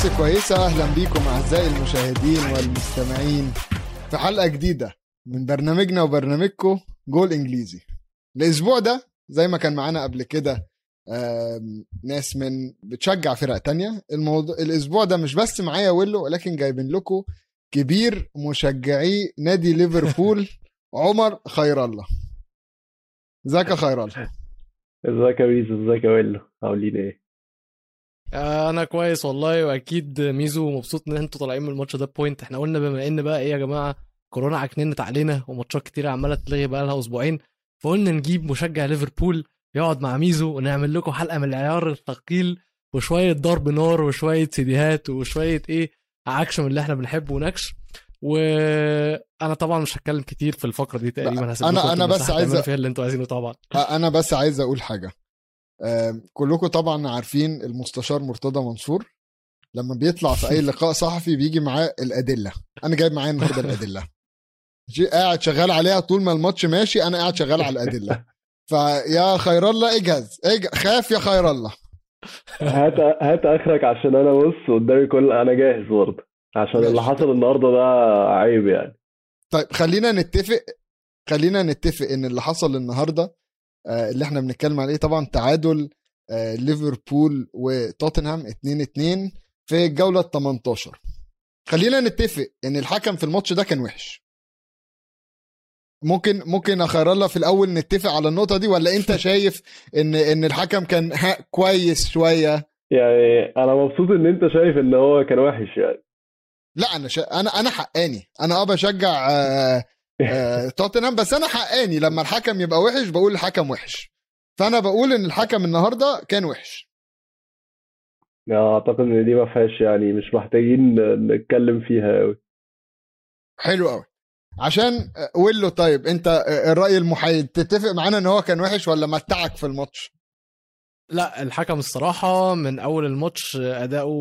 الناس الكويسة أهلا بيكم أعزائي المشاهدين والمستمعين في حلقة جديدة من برنامجنا وبرنامجكم جول إنجليزي. الأسبوع ده زي ما كان معانا قبل كده ناس من بتشجع فرق تانية. الموضوع الأسبوع ده مش بس معايا ويلو ولكن جايبين لكم كبير مشجعي نادي ليفربول عمر خير الله إزيك يا خير الله إزيك يا إزيك يا ويلو؟ عاملين إيه؟ أنا كويس والله واكيد ميزو مبسوط ان أنتوا طالعين من الماتش ده ب point إحنا قلنا بما ان بقى إيه يا جماعة كورونا عكننت علينا وماتشات كتير عمالة تلغي بقى لها أسبوعين. فقلنا نجيب مشجع ليفربول يقعد مع ميزو ونعمل لكم حلقة من العيار الثقيل وشوية ضرب نار وشوية سيديهات وشوية إيه عكش من اللي إحنا بنحبه ونكش. وأنا طبعا مش هتكلم كتير في الفقرة دي تقريبا أنتوا أنا بس عايز فيها اللي أنتوا عايزينه طبعا. أنا بس عايز أقول حاجة. كلكم طبعا عارفين المستشار مرتضى منصور. لما بيطلع في أي لقاء صحفي بيجي معاه الأدلة. أنا جايب معايا النهارده الأدلة. جي- قاعد شغال عليها طول ما الماتش ماشي أنا قاعد شغال على الأدلة. فيا خير الله اجهز. اج- خاف يا خير الله. هات هات آخرك عشان أنا بص قدامي كل أنا جاهز برضه. عشان اللي. حصل النهارده ده عيب يعني. طيب خلينا نتفق خلينا نتفق إن اللي حصل النهارده اللي إحنا بنتكلم عليه طبعا تعادل آه، ليفربول وتوتنهام 2 2 في الجولة ال 18 خلينا نتفق إن الحكم في الماتش ده كان وحش. ممكن ممكن أخير الله في الأول نتفق على النقطة دي ولا أنت شايف إن إن الحكم كان كويس شوية؟ يعني أنا مبسوط إن أنت شايف إن هو كان وحش يعني. لا أنا شا... أنا أنا حقاني. أنا آه بشجع آه، آه، توتنهام بس أنا حقاني. لما الحكم يبقى وحش بقول الحكم وحش. فأنا بقول إن الحكم النهارده كان وحش. أعتقد إن دي ما فيهاش يعني مش محتاجين نتكلم فيها قوي حلو قوي عشان آه، ويلو طيب أنت آه، الرأي المحايد تتفق معانا إن هو كان وحش ولا متعك في الماتش؟ لا الحكم الصراحة من أول الماتش أداؤه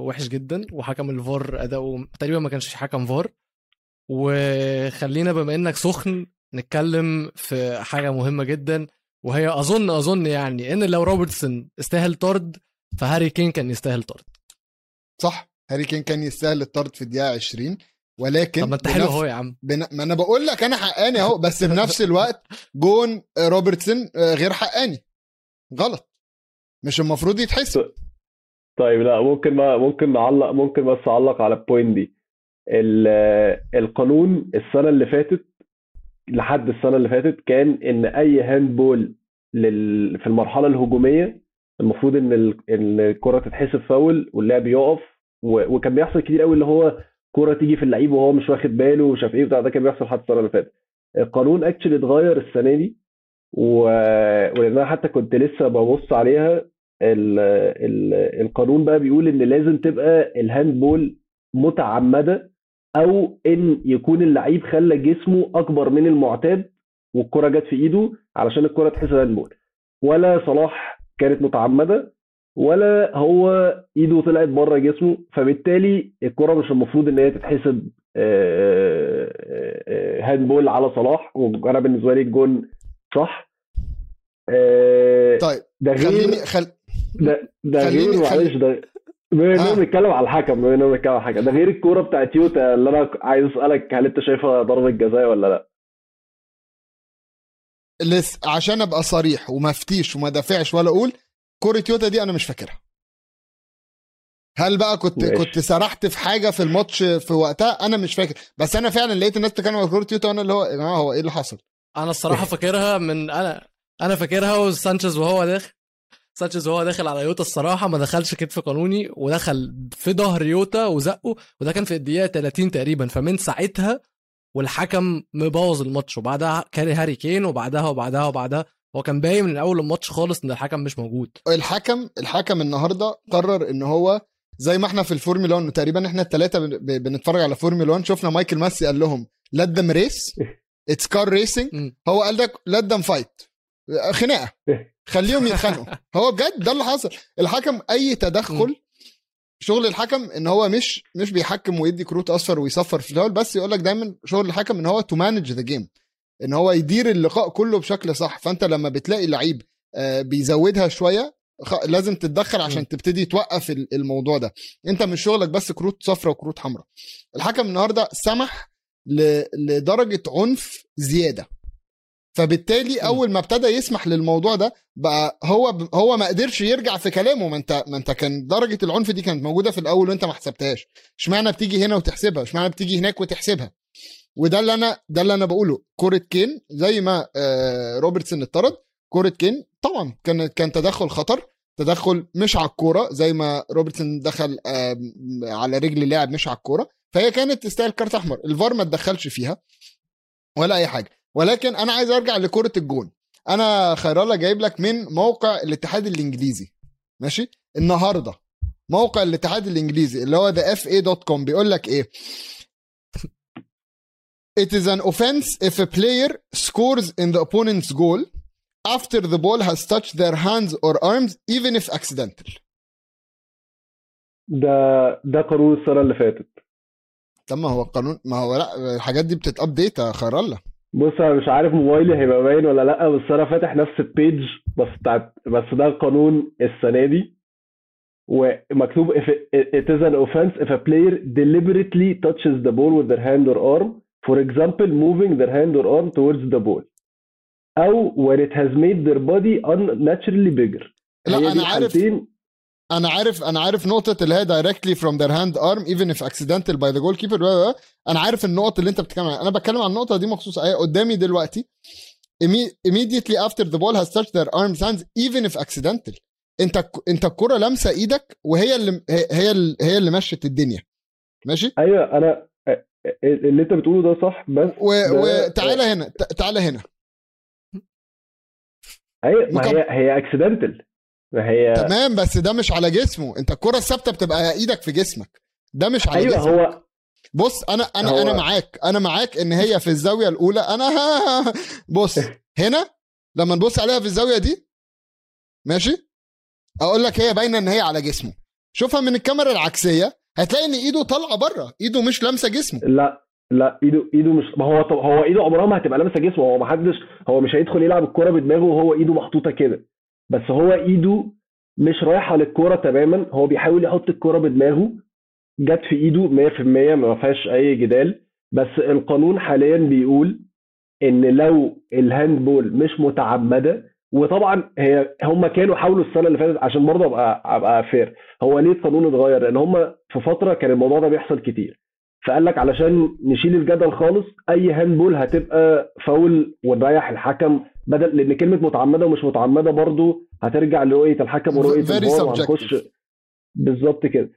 وحش جدا وحكم الفار أداؤه تقريبا ما كانش حكم فار. وخلينا بما إنك سخن نتكلم في حاجة مهمة جدا وهي أظن أظن يعني إن لو روبرتسون استاهل طرد فهاري كين كان يستاهل طرد. صح. هاري كين كان يستاهل الطرد في الدقيقة 20 ولكن طب ما أنت حلو أهو يا عم. بن... ما أنا بقول لك أنا حقاني أهو بس في نفس الوقت جون روبرتسون آه، غير حقاني. غلط. مش المفروض يتحسب. طيب لا ممكن ما ممكن نعلق ممكن بس أعلق على ال point دي. القانون السنة اللي فاتت لحد السنة اللي فاتت كان إن أي hand ball لل... في المرحلة الهجومية المفروض إن ال- الكرة تتحسب فاول واللاعب يقف و... وكان بيحصل كتير قوي اللي هو كرة تيجي في اللعيب وهو مش واخد باله ومش عارف إيه بتاع ده كان بيحصل لحد السنة اللي فاتت. القانون actually اتغير السنة دي و... ولأن أنا حتى كنت لسه ببص عليها ال... ال... القانون بقى بيقول إن لازم تبقى ال hand ball متعمدة أو إن يكون اللعيب خلى جسمه أكبر من المعتاد والكرة جت في إيده علشان الكرة تحسب فاول ولا صلاح كانت متعمدة ولا هو إيده طلعت بره جسمه فبالتالي الكرة مش المفروض إن هي تتحسب آه، آه، آه، handball على صلاح وأنا بالنسبة لي الجون صح. آه، طيب ده غير خليني خل... ده ده خليني- غير معلش ده بما إننا آه. بنتكلم على الحكم بما إننا بنتكلم على الحكم ده غير الكورة بتاعت جوتا اللي أنا عايز أسألك هل أنت شايفها ضربة جزاء ولا لأ؟ لس... عشان أبقى صريح وما أفتيش وما دافعش ولا أقول كورة جوتا دي أنا مش فاكرها هل بقى كنت ماشي. كنت سرحت في حاجة في الماتش في وقتها أنا مش فاكر بس أنا فعلا لقيت الناس بتتكلم على كورة جوتا وأنا اللي هو يا جماعة هو إيه اللي حصل أنا الصراحة فاكرها من أنا أنا فاكرها وسانشيز وهو داخل سانشيز وهو داخل على جوتا الصراحة ما دخلش كتف قانوني ودخل في ظهر جوتا وزقه وده كان في الدقيقة 30 تقريبا. فمن ساعتها والحكم مبوظ الماتش وبعدها كان هاري كين وبعدها وبعدها وبعدها. هو كان باين من أول الماتش خالص إن الحكم مش موجود. الحكم الحكم النهارده قرر إن هو زي ما إحنا في الفورمولا 1 تقريبا إحنا الثلاثه بنتفرج على فورمولا 1 شفنا مايكل ماسي قال لهم let them race. it's car racing. هو قال لك let them fight. خناقة. خليهم يتخانقوا. هو بجد ده اللي حصل. الحكم أي تدخل شغل الحكم إن هو مش مش بيحكم ويدي كروت أصفر ويصفر في الأول بس يقول لك دايما شغل الحكم إن هو to manage the game إن هو يدير اللقاء كله بشكل صح. فأنت لما بتلاقي لعيب آه، بيزودها شوية لازم تتدخل عشان. تبتدي توقف ال- الموضوع ده. أنت مش شغلك بس كروت صفراء وكروت حمراء. الحكم النهارده سمح. لدرجة عنف زيادة. فبالتالي أول ما ابتدى يسمح للموضوع ده بقى هو ب... هو ما قدرش يرجع في كلامه. ما انت ما انت كان درجة العنف دي كانت موجودة في الأول وانت ما حسبتهاش. اشمعنى بتيجي هنا وتحسبها؟ اشمعنى بتيجي هناك وتحسبها؟ وده اللي أنا ده اللي أنا بقوله. كره كين زي ما آه روبرتسون اتطرد كره كين طبعا كان كان تدخل خطر. تدخل مش على الكورة زي ما روبرتسون دخل آه على رجل اللاعب مش على الكورة. فهي كانت تستاهل كارت أحمر. الفار ما اتدخلش فيها ولا أي حاجة. ولكن أنا عايز أرجع لكرة الجون. أنا خير الله جايب لك من موقع الاتحاد الإنجليزي. ماشي؟ النهارده. موقع الاتحاد الإنجليزي اللي هو the fa.com بيقول لك إيه؟ It is an offense if a player scores in the opponent's goal after the ball has touched their hands or arms even if accidental. ده ده قانون السنة اللي فاتت. طب ما هو القانون ما هو لا الحاجات دي بتتابديت يا خير الله بص أنا مش عارف موبايلي هيبقى باين ولا لا بس أنا فاتح نفس البيج بس بتاعت بس ده قانون السنة دي ومكتوب if it, is an offense if a player deliberately touches the ball with their hand or arm for example moving their hand or arm towards the ball أو when it has made their body unnaturally bigger لا أنا عارف أنا عارف أنا عارف نقطة اللي هي directly from their hand arm even if accidental by the goalkeeper أنا عارف النقط اللي أنت بتتكلم عنها. أنا بتكلم عن النقطة دي مخصوص أهي قدامي دلوقتي. Imme- immediately after the ball has touched their arms hands even if accidental. أنت أنت الكرة لامسة إيدك وهي اللي هي اللي, هي اللي مشت الدنيا. ماشي؟ أيوه أنا اللي أنت بتقوله ده صح بس وتعالى هنا تعالى هنا. أيوه ما هي هي اكسيدنتال ما هي تمام بس ده مش على جسمه. انت الكرة الثابتة بتبقى إيدك في جسمك. ده مش على أيوه جسمك. هو بص أنا أنا هو- أنا معاك. أنا معاك إن هي في الزاوية الأولى. أنا بص هنا لما نبص عليها في الزاوية دي ماشي؟ أقول لك هي باينة إن هي على جسمه. شوفها من الكاميرا العكسية. هتلاقي إن إيده طالعة بره. إيده مش لامسة جسمه. لا لا إيده إيده مش ما هو طب هو إيده عمرها ما هتبقى لامسة جسمه. هو ما حدش هو مش هيدخل يلعب الكوره بدماغه وهو إيده محطوطة كده. بس هو ايده مش رايحة للكورة تماما. هو بيحاول يحط الكورة بدماغه. جت في ايده 100% ما فيهاش اي جدال. بس القانون حاليا بيقول إن لو الهاندبول مش متعمدة وطبعا هي هم كانوا حاولوا السنة اللي فاتت عشان برضه ابقى أبقى fair هو ليه القانون اتغير؟ لأن هم في فترة كان الموضوع ده بيحصل كتير. فقال لك علشان نشيل الجدل خالص أي handball هتبقى فاول ونريح الحكم بدل لأن كلمة متعمدة ومش متعمدة برضه هترجع لرؤية الحكم ورؤية الفار وهنخش. بالظبط كده.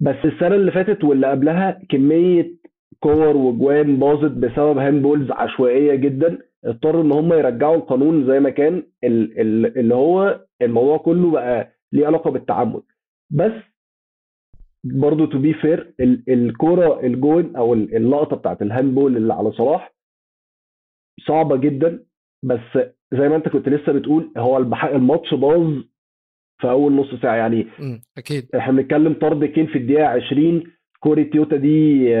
بس السنة اللي فاتت واللي قبلها كمية كور وجوان باظت بسبب handballs عشوائية جدا. اضطروا إن هم يرجعوا القانون زي ما كان. ال- ال- اللي هو الموضوع كله بقى ليه علاقة بالتعمد. بس برضه to be fair الكورة الجون أو ال- اللقطة بتاعت ال handball اللي على صلاح صعبة جدا. بس زي ما انت كنت لسه بتقول هو الماتش باظ في أول نص ساعة. يعني. أكيد. إحنا بنتكلم طرد كين في الدقيقة 20 كورة جوتا دي آه،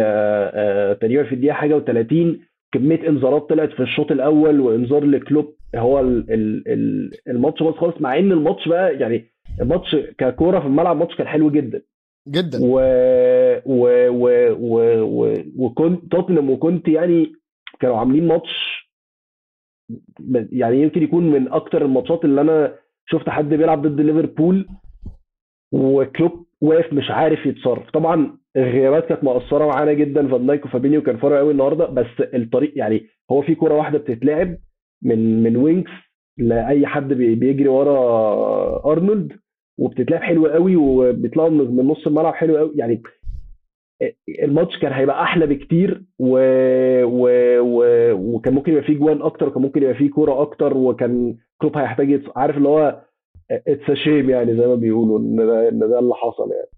آه، تقريبا في الدقيقة حاجة و30 كمية انذارات طلعت في الشوط الأول وانذار لكلوب. هو ال- ال- ال- الماتش باظ خالص مع إن الماتش بقى يعني الماتش ككورة في الملعب الماتش كان حلو جدا. جدا. و و و و و وكنت توتنهام وكنت يعني كانوا عاملين ماتش يعني يمكن يكون من أكتر الماتشات اللي أنا شفت حد بيلعب ضد ليفربول وكلوب واقف مش عارف يتصرف. طبعا الغيابات كانت مؤثره معانا جدا فان دايك وفابينيو كان فرق قوي النهارده بس الطريق يعني هو في كوره واحدة بتتلعب من من وينكس لأي حد بي- بيجري ورا أرنولد وبتتلعب حلوة قوي وبيطلعوا من نص الملعب حلو قوي يعني الماتش كان هيبقى أحلى بكتير و... و... و... وكان ممكن يبقى فيه جوان أكتر وكان ممكن يبقى فيه كورة أكتر وكان كلوب هيحتاج يتص... عارف اللي هو it's shame يعني زي ما بيقولوا إن ده إن ده اللي حصل يعني.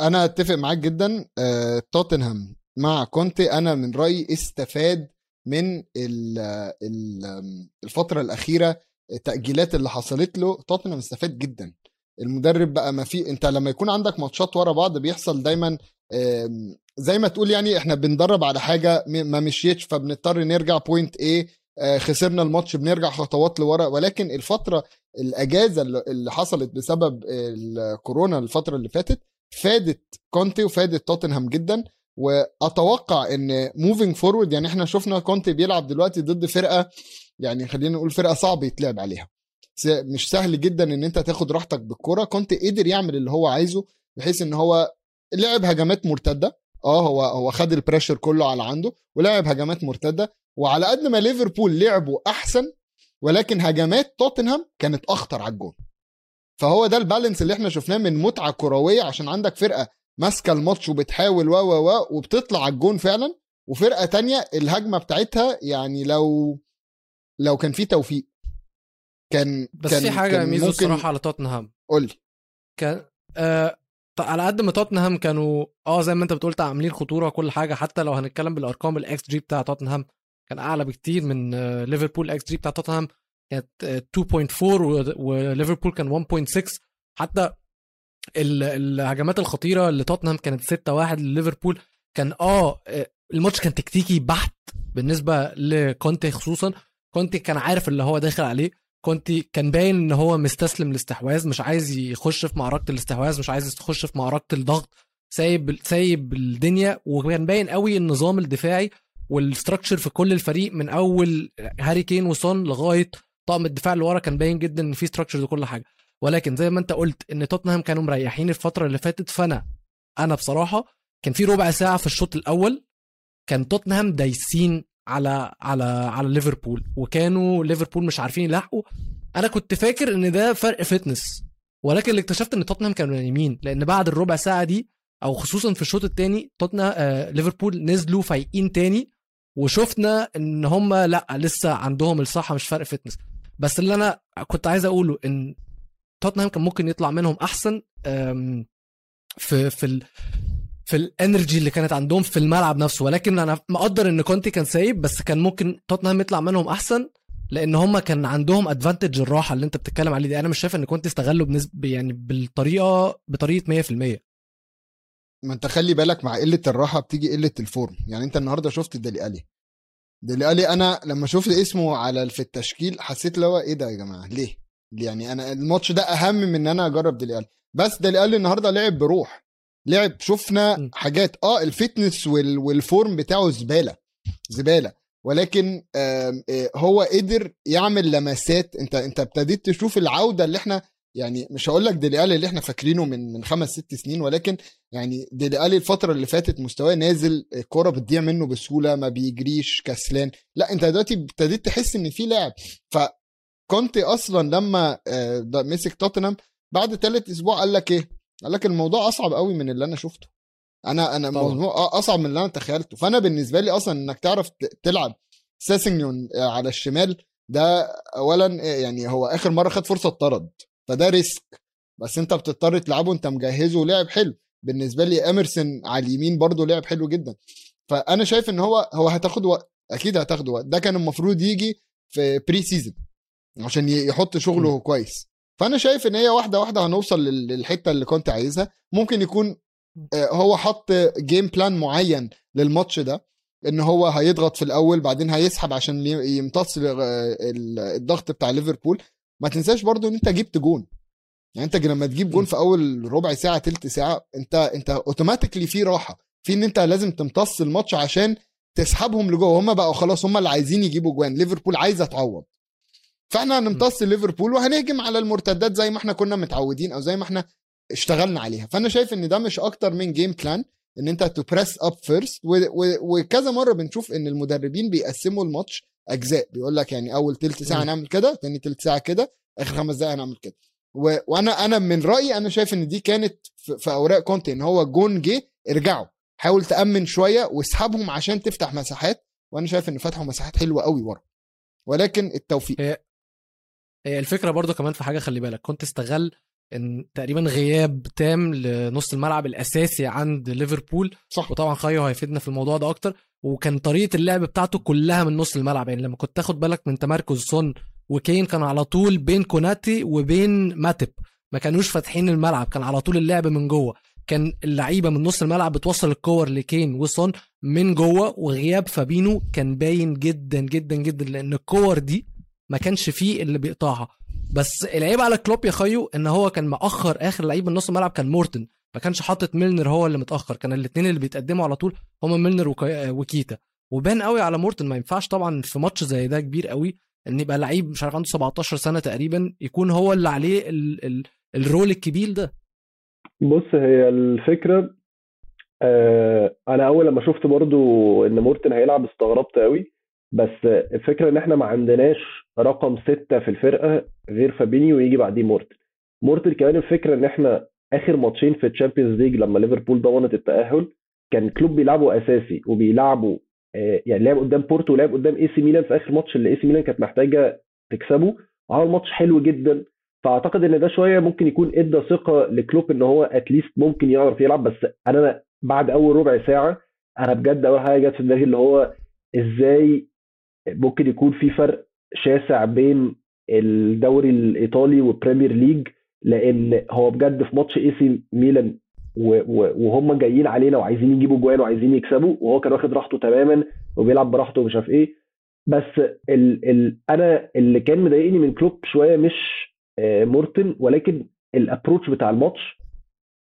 أنا أتفق معاك جدا آه، توتنهام مع كونتي أنا من رأيي استفاد من ال- ال- الفترة الأخيرة التأجيلات اللي حصلت له توتنهام استفاد جدا. المدرب بقى ما في انت لما يكون عندك ماتشات ورا بعض بيحصل دايما زي ما تقول يعني إحنا بندرب على حاجة ما مشيتش فبنضطر نرجع point آه، خسرنا الماتش بنرجع خطوات لورا. ولكن الفترة الأجازة اللي حصلت بسبب الكورونا الفترة اللي فاتت فادت كونتي وفادت توتنهام جدا. وأتوقع إن moving forward يعني إحنا شفنا كونتي بيلعب دلوقتي ضد فرقة يعني خلينا نقول فرقة صعب يتلعب عليها. مش سهل جدا إن أنت تاخد راحتك بالكرة. كونتي قدر يعمل اللي هو عايزه بحيث إن هو لعب هجمات مرتدة. آه هو هو خد ال pressure كله على عنده ولعب هجمات مرتدة. وعلى قد ما ليفربول لعبوا أحسن ولكن هجمات توتنهام كانت أخطر على الجون. فهو ده ال balance اللي إحنا شفناه من متعة كروية. عشان عندك فرقة ماسكة الماتش وبتحاول و و و وبتطلع على الجون فعلا. وفرقة تانية الهجمة بتاعتها يعني لو لو كان في توفيق. كان بس كان في حاجة ميدو ممكن الصراحة على توتنهام. قول لي. كان آه على قد ما توتنهام كانوا آه زي ما انت بتقول عاملين خطورة وكل حاجة حتى لو هنتكلم بالأرقام الاكس جي بتاع توتنهام كان أعلى بكتير من آه ليفربول. الاكس جي بتاع توتنهام كانت آه 2.4 و- وليفربول كان 1.6 حتى ال- الهجمات الخطيرة اللي توتنهام كانت 6-1 لليفربول. كان آه آه، الماتش كان تكتيكي بحت بالنسبة لكونتي خصوصا. كونتي كان عارف اللي هو داخل عليه. كونتي كان باين إن هو مستسلم الاستحواذ مش عايز يخش في معركه الاستحواذ مش عايز يخش في معركه الضغط سايب سايب الدنيا. وكان باين قوي النظام الدفاعي وال structure في كل الفريق من أول هاري كين وسون لغاية طاقم الدفاع اللي ورا كان باين جدا إن في structure وكل حاجة. ولكن زي ما أنت قلت إن توتنهام كانوا مريحين الفترة اللي فاتت فأنا أنا بصراحة كان في ربع ساعة في الشوط الأول كان توتنهام دايسين على على على ليفربول. وكانوا ليفربول مش عارفين يلاحقوا أنا كنت فاكر إن ده فرق fitness. ولكن اللي اكتشفت إن توتنهام كانوا نايمين لأن بعد الربع ساعة دي أو خصوصا في الشوط الثاني توتنهام آه ليفربول نزلوا فايقين تاني. وشفنا إن هم لأ لسه عندهم الصحه مش فرق fitness. بس اللي أنا كنت عايز أقوله إن توتنهام كان ممكن يطلع منهم أحسن في في في ال energy اللي كانت عندهم في الملعب نفسه. ولكن أنا مقدر إن كونتي كان سايب بس كان ممكن توتنهام يطلع منهم أحسن لأن هم كان عندهم advantage الراحة اللي أنت بتتكلم عليه دي. أنا مش شايف إن كنت استغله بنسبه يعني بالطريقة بطريقة 100% ما أنت خلي بالك مع قلة الراحة بتيجي قلة ال form. يعني أنت النهارده شفت ديلي ألي. ديلي ألي أنا لما شفت اسمه على في التشكيل حسيت اللي هو إيه ده يا جماعة؟ ليه؟ يعني أنا الماتش ده أهم من إن أنا أجرب ديلي ألي. بس ديلي ألي النهارده لعب بروح. لعب شفنا. حاجات. آه ال fitness وال وال form بتاعه زبالة زبالة. ولكن آه، هو قدر يعمل لمسات. انت انت ابتديت تشوف العودة اللي إحنا يعني مش هقول لك ديلي اللي إحنا فاكرينه من من خمس ست سنين ولكن يعني ديلي الفترة اللي فاتت مستواه نازل الكوره بتضيع منه بسهولة ما بيجريش كسلان. لا انت دلوقتي ابتديت تحس ان في لاعب فكونتي أصلا لما آه، مسك توتنهام بعد ثالث أسبوع قال لك إيه؟ قال لك الموضوع أصعب قوي من اللي أنا شفته. أنا أنا طبعا. الموضوع أصعب من اللي أنا تخيلته. فأنا بالنسبة لي أصلا إنك تعرف تلعب سيسينيون آه، على الشمال ده اولا يعني هو آخر مرة خد فرصة اتطرد. فده risk. بس أنت بتضطر تلعبه أنت مجهزه ولعب حلو. بالنسبة لي اميرسون على اليمين برضه لعب حلو جدا. فأنا شايف إن هو هو هتاخد وقت أكيد هتاخد وقت. ده كان المفروض يجي في pre-season عشان يحط شغله كويس. فأنا شايف إن هي واحدة واحدة هنوصل لل- للحتة اللي كنت عايزها. ممكن يكون آه، هو حط game plan معين للماتش ده إن هو هيضغط في الأول بعدين هيسحب عشان يمتص ال- ال- الضغط بتاع ليفربول. ما تنساش برضو إن أنت جبت جون. يعني أنت لما تجيب جون في أول ربع ساعة تلت ساعة أنت أنت automatically في راحة. في إن أنت لازم تمتص الماتش عشان تسحبهم لجوه. هم بقوا خلاص هم اللي عايزين يجيبوا جوان. ليفربول عايزة تعوض. فاحنا هنمتص ليفربول وهنهجم على المرتدات زي ما إحنا كنا متعودين أو زي ما إحنا اشتغلنا عليها. فانا شايف ان ده مش أكتر من game plan ان انت to press up first وكذا مرة بنشوف ان المدربين بيقسموا الماتش أجزاء. بيقول لك يعني أول تلت ساعة. نعمل كده تاني تلت ساعة كده آخر خمس دقايق هنعمل كده. و... وأنا أنا من رأيي أنا شايف إن دي كانت في, في أوراق كونتي إن هو جون جه ارجعوا. حاول تأمن شوية واسحبهم عشان تفتح مساحات. وأنا شايف إن فتحوا مساحات حلوة قوي ورا. ولكن التوفيق. الفكرة برضو كمان في حاجة خلي بالك كونتي استغل إن تقريبا غياب تام لنص الملعب الأساسي عند ليفربول. صح. وطبعا خيو هيفيدنا في الموضوع ده أكتر. وكان طريقة اللعب بتاعته كلها من نص الملعب. يعني لما كنت تاخد بالك من تمركز سون وكين كان على طول بين كوناتي وبين ماتيب ما كانوش فاتحين الملعب كان على طول اللعب من جوه. كان اللعيبة من نص الملعب بتوصل الكور لكين وسون من جوه. وغياب فابينيو كان باين جدا جدا جدا لأن الكور دي ما كانش فيه اللي بيقطعها. بس العيب على كلوب يا خيو إن هو كان مأخر آخر لعيب من نص الملعب كان مورتن. ما كانش حاطط ميلنر هو اللي متأخر. كان الاثنين اللي بيتقدموا على طول هما ميلنر وكيتا. وبان قوي على مورتن. ما ينفعش طبعا في ماتش زي ده كبير قوي إن يبقى لعيب مش عارف عنده 17 سنة تقريبا يكون هو اللي عليه ال ال ال role الكبير ده. بص هي الفكرة آه أنا أول لما شفت برضو إن مورتن هيلعب استغربت قوي. بس الفكرة إن إحنا ما عندناش رقم ستة في الفرقة غير فابينيو ويجي بعديه مورتن. مورتن كمان الفكرة إن إحنا آخر ماتشين في ال Champions League لما ليفربول ضمنت التأهل كان كلوب بيلعبوا أساسي وبيلعبوا آه يعني لعب قدام بورتو ولعب قدام إي سي ميلان في آخر ماتش اللي إي سي ميلان كانت محتاجة تكسبه. وعمل ماتش حلو جدا. فأعتقد إن ده شوية ممكن يكون إدى ثقة لكلوب إن هو at least ممكن يعرف يلعب. بس أنا بعد أول ربع ساعة أنا بجد أول حاجة جت في دماغي اللي هو إزاي ممكن يكون في فرق شاسع بين الدوري الإيطالي وال Premier League لأن هو بجد في ماتش اي سي ميلان وهم جايين علينا وعايزين يجيبوا جوان وعايزين يكسبوا وهو كان واخد راحته تماما وبيلعب براحته ومش عارف إيه. بس ال ال أنا اللي كان مضايقني من كلوب شوية مش آه، مورتن ولكن ال approach بتاع الماتش.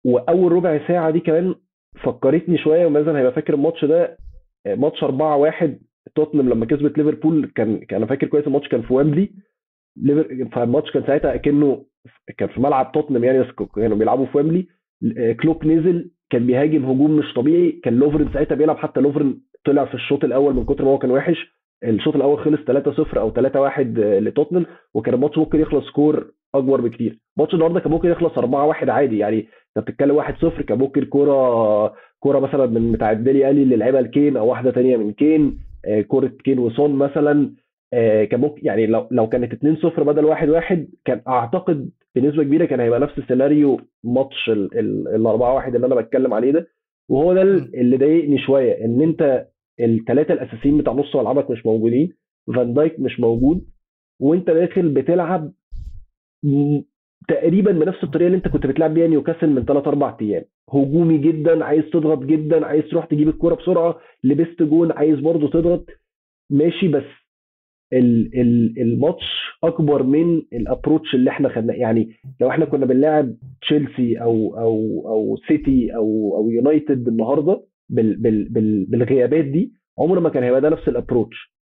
وأول ربع ساعة دي كمان فكرتني شوية ومازن هيبقى فاكر الماتش ده آه، ماتش 4 1 توتنهام لما كسبت ليفربول كان أنا فاكر كويس الماتش كان في ويمبلي. ليفر- فالماتش كان ساعتها أكنه كان في ملعب توتنهام يعني كانوا بيلعبوا في ويمبلي. آه، كلوب نزل كان بيهاجم هجوم مش طبيعي. كان لوفرن ساعتها بيلعب حتى لوفرن طلع في الشوط الأول من كتر ما هو كان وحش. الشوط الأول خلص 3-0 أو 3-1 لتوتنهام وكان الماتش ممكن يخلص score أكبر بكتير. ماتش النهارده كان ممكن يخلص 4-1 عادي يعني. أنت بتتكلم 1-0 كان ممكن كورة كورة مثلا من بتاع ديلي ألي اللي لعبها لكين أو واحدة تانية من كين. آه، كوره كين وسون مثلا آه، كان ممكن يعني لو لو كانت 2-0 بدل 1-1 كان أعتقد بنسبة كبيرة كان هيبقى نفس السيناريو ماتش ال 4-1 اللي أنا بتكلم عليه ده وهو ده. اللي ضايقني شوية إن أنت الثلاثه الأساسيين بتاع نص ملعبك مش موجودين فان دايك مش موجود وأنت داخل بتلعب تقريبا بنفس الطريقة اللي انت كنت بتلعب بيها نيوكاسل من 3 4 أيام. هجومي جدا عايز تضغط جدا عايز تروح تجيب الكرة بسرعة لبست جون عايز برضه تضغط. ماشي بس ال ال الماتش أكبر من ال approach اللي إحنا خدناه. يعني لو إحنا كنا بنلاعب تشيلسي أو أو أو سيتي أو أو يونايتد النهارده بال بال بال بالغيابات دي عمر ما كان هيبقى ده نفس ال approach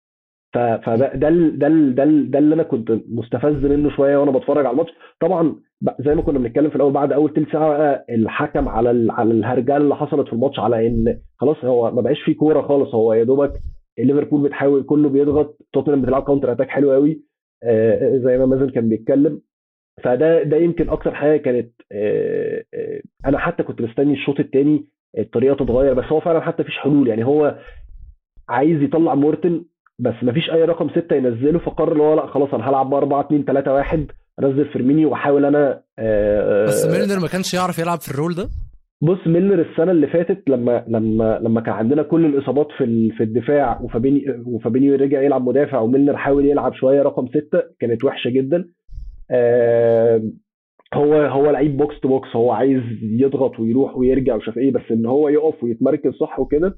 فده ده ده ده ده اللي أنا كنت مستفز منه شوية وأنا بتفرج على الماتش. طبعا زي ما كنا بنتكلم في الأول بعد أول تلت ساعة الحكم على على الهرجله اللي حصلت في الماتش على إن خلاص هو ما بقاش فيه كورة خالص. هو يا دوبك ليفربول بتحاول كله بيضغط توتنهام بتلعب counter attack حلو قوي آه، زي ما مازن كان بيتكلم. فده ده يمكن أكتر حاجة كانت آه، آه، أنا حتى كنت مستني الشوط الثاني الطريقة تتغير بس هو فعلا حتى مفيش حلول. يعني هو عايز يطلع مورتن بس مفيش أي رقم ستة ينزله فقرر ان هو لأ خلاص أنا هلعب ب 4 2 3 1 أنزل فيرمينيو وأحاول أنا آه، بس ميلنر ما كانش يعرف يلعب في الرول ده؟ بص ميلنر السنة اللي فاتت لما لما لما كان عندنا كل الإصابات في في الدفاع وفابيني وفابينيو رجع يلعب مدافع وميلنر حاول يلعب شوية رقم ستة كانت وحشة جدا. آه، هو هو لعيب box to box هو عايز يضغط ويروح ويرجع ومش عارف إيه بس إن هو يقف ويتمركز صح وكده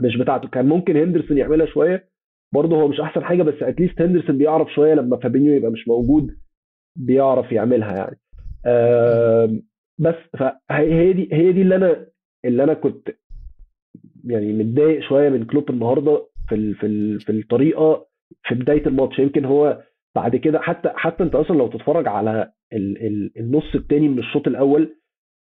مش بتاعته. كان ممكن هندرسون يعملها شوية برضه هو مش أحسن حاجة بس at least هندرسون بيعرف شوية لما فابينيو يبقى مش موجود بيعرف يعملها يعني. بس فهي هي دي هي دي اللي أنا اللي أنا كنت يعني متضايق شوية من كلوب النهارده في ال في ال في الطريقة في بداية الماتش. يمكن هو بعد كده حتى حتى أنت أصلا لو تتفرج على ال ال النص الثاني من الشوط الأول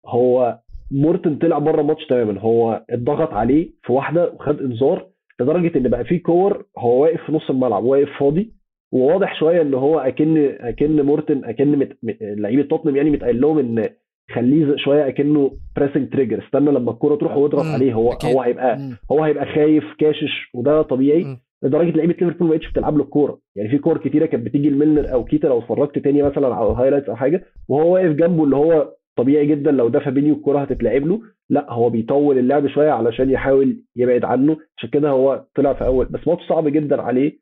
هو مورتن طلع بره الماتش تماما. هو اتضغط عليه في واحدة وخد إنذار. لدرجة إن بقى في كور هو واقف في نص الملعب واقف فاضي وواضح شوية إن هو أكن أكن مورتن أكن مت... لعيبة توتنهام يعني متقال لهم إن خليه شوية أكنه pressing trigger استنى لما الكورة تروح واضغط عليه هو أكيد. هو هيبقى مم. هو هيبقى خايف كاشش وده طبيعي مم. لدرجة لعيبة ليفربول ما بقتش بتلعب له الكورة يعني في كور كتيرة كانت بتيجي لميلنر أو كيتا لو اتفرجت تاني مثلا على ال highlights أو حاجة وهو واقف جنبه اللي هو طبيعي جدا لو ده فابينيو الكوره هتتلعب له. لا هو بيطول اللعب شوية علشان يحاول يبعد عنه. عشان كده هو طلع في أول. بس ماتش صعب جدا عليه.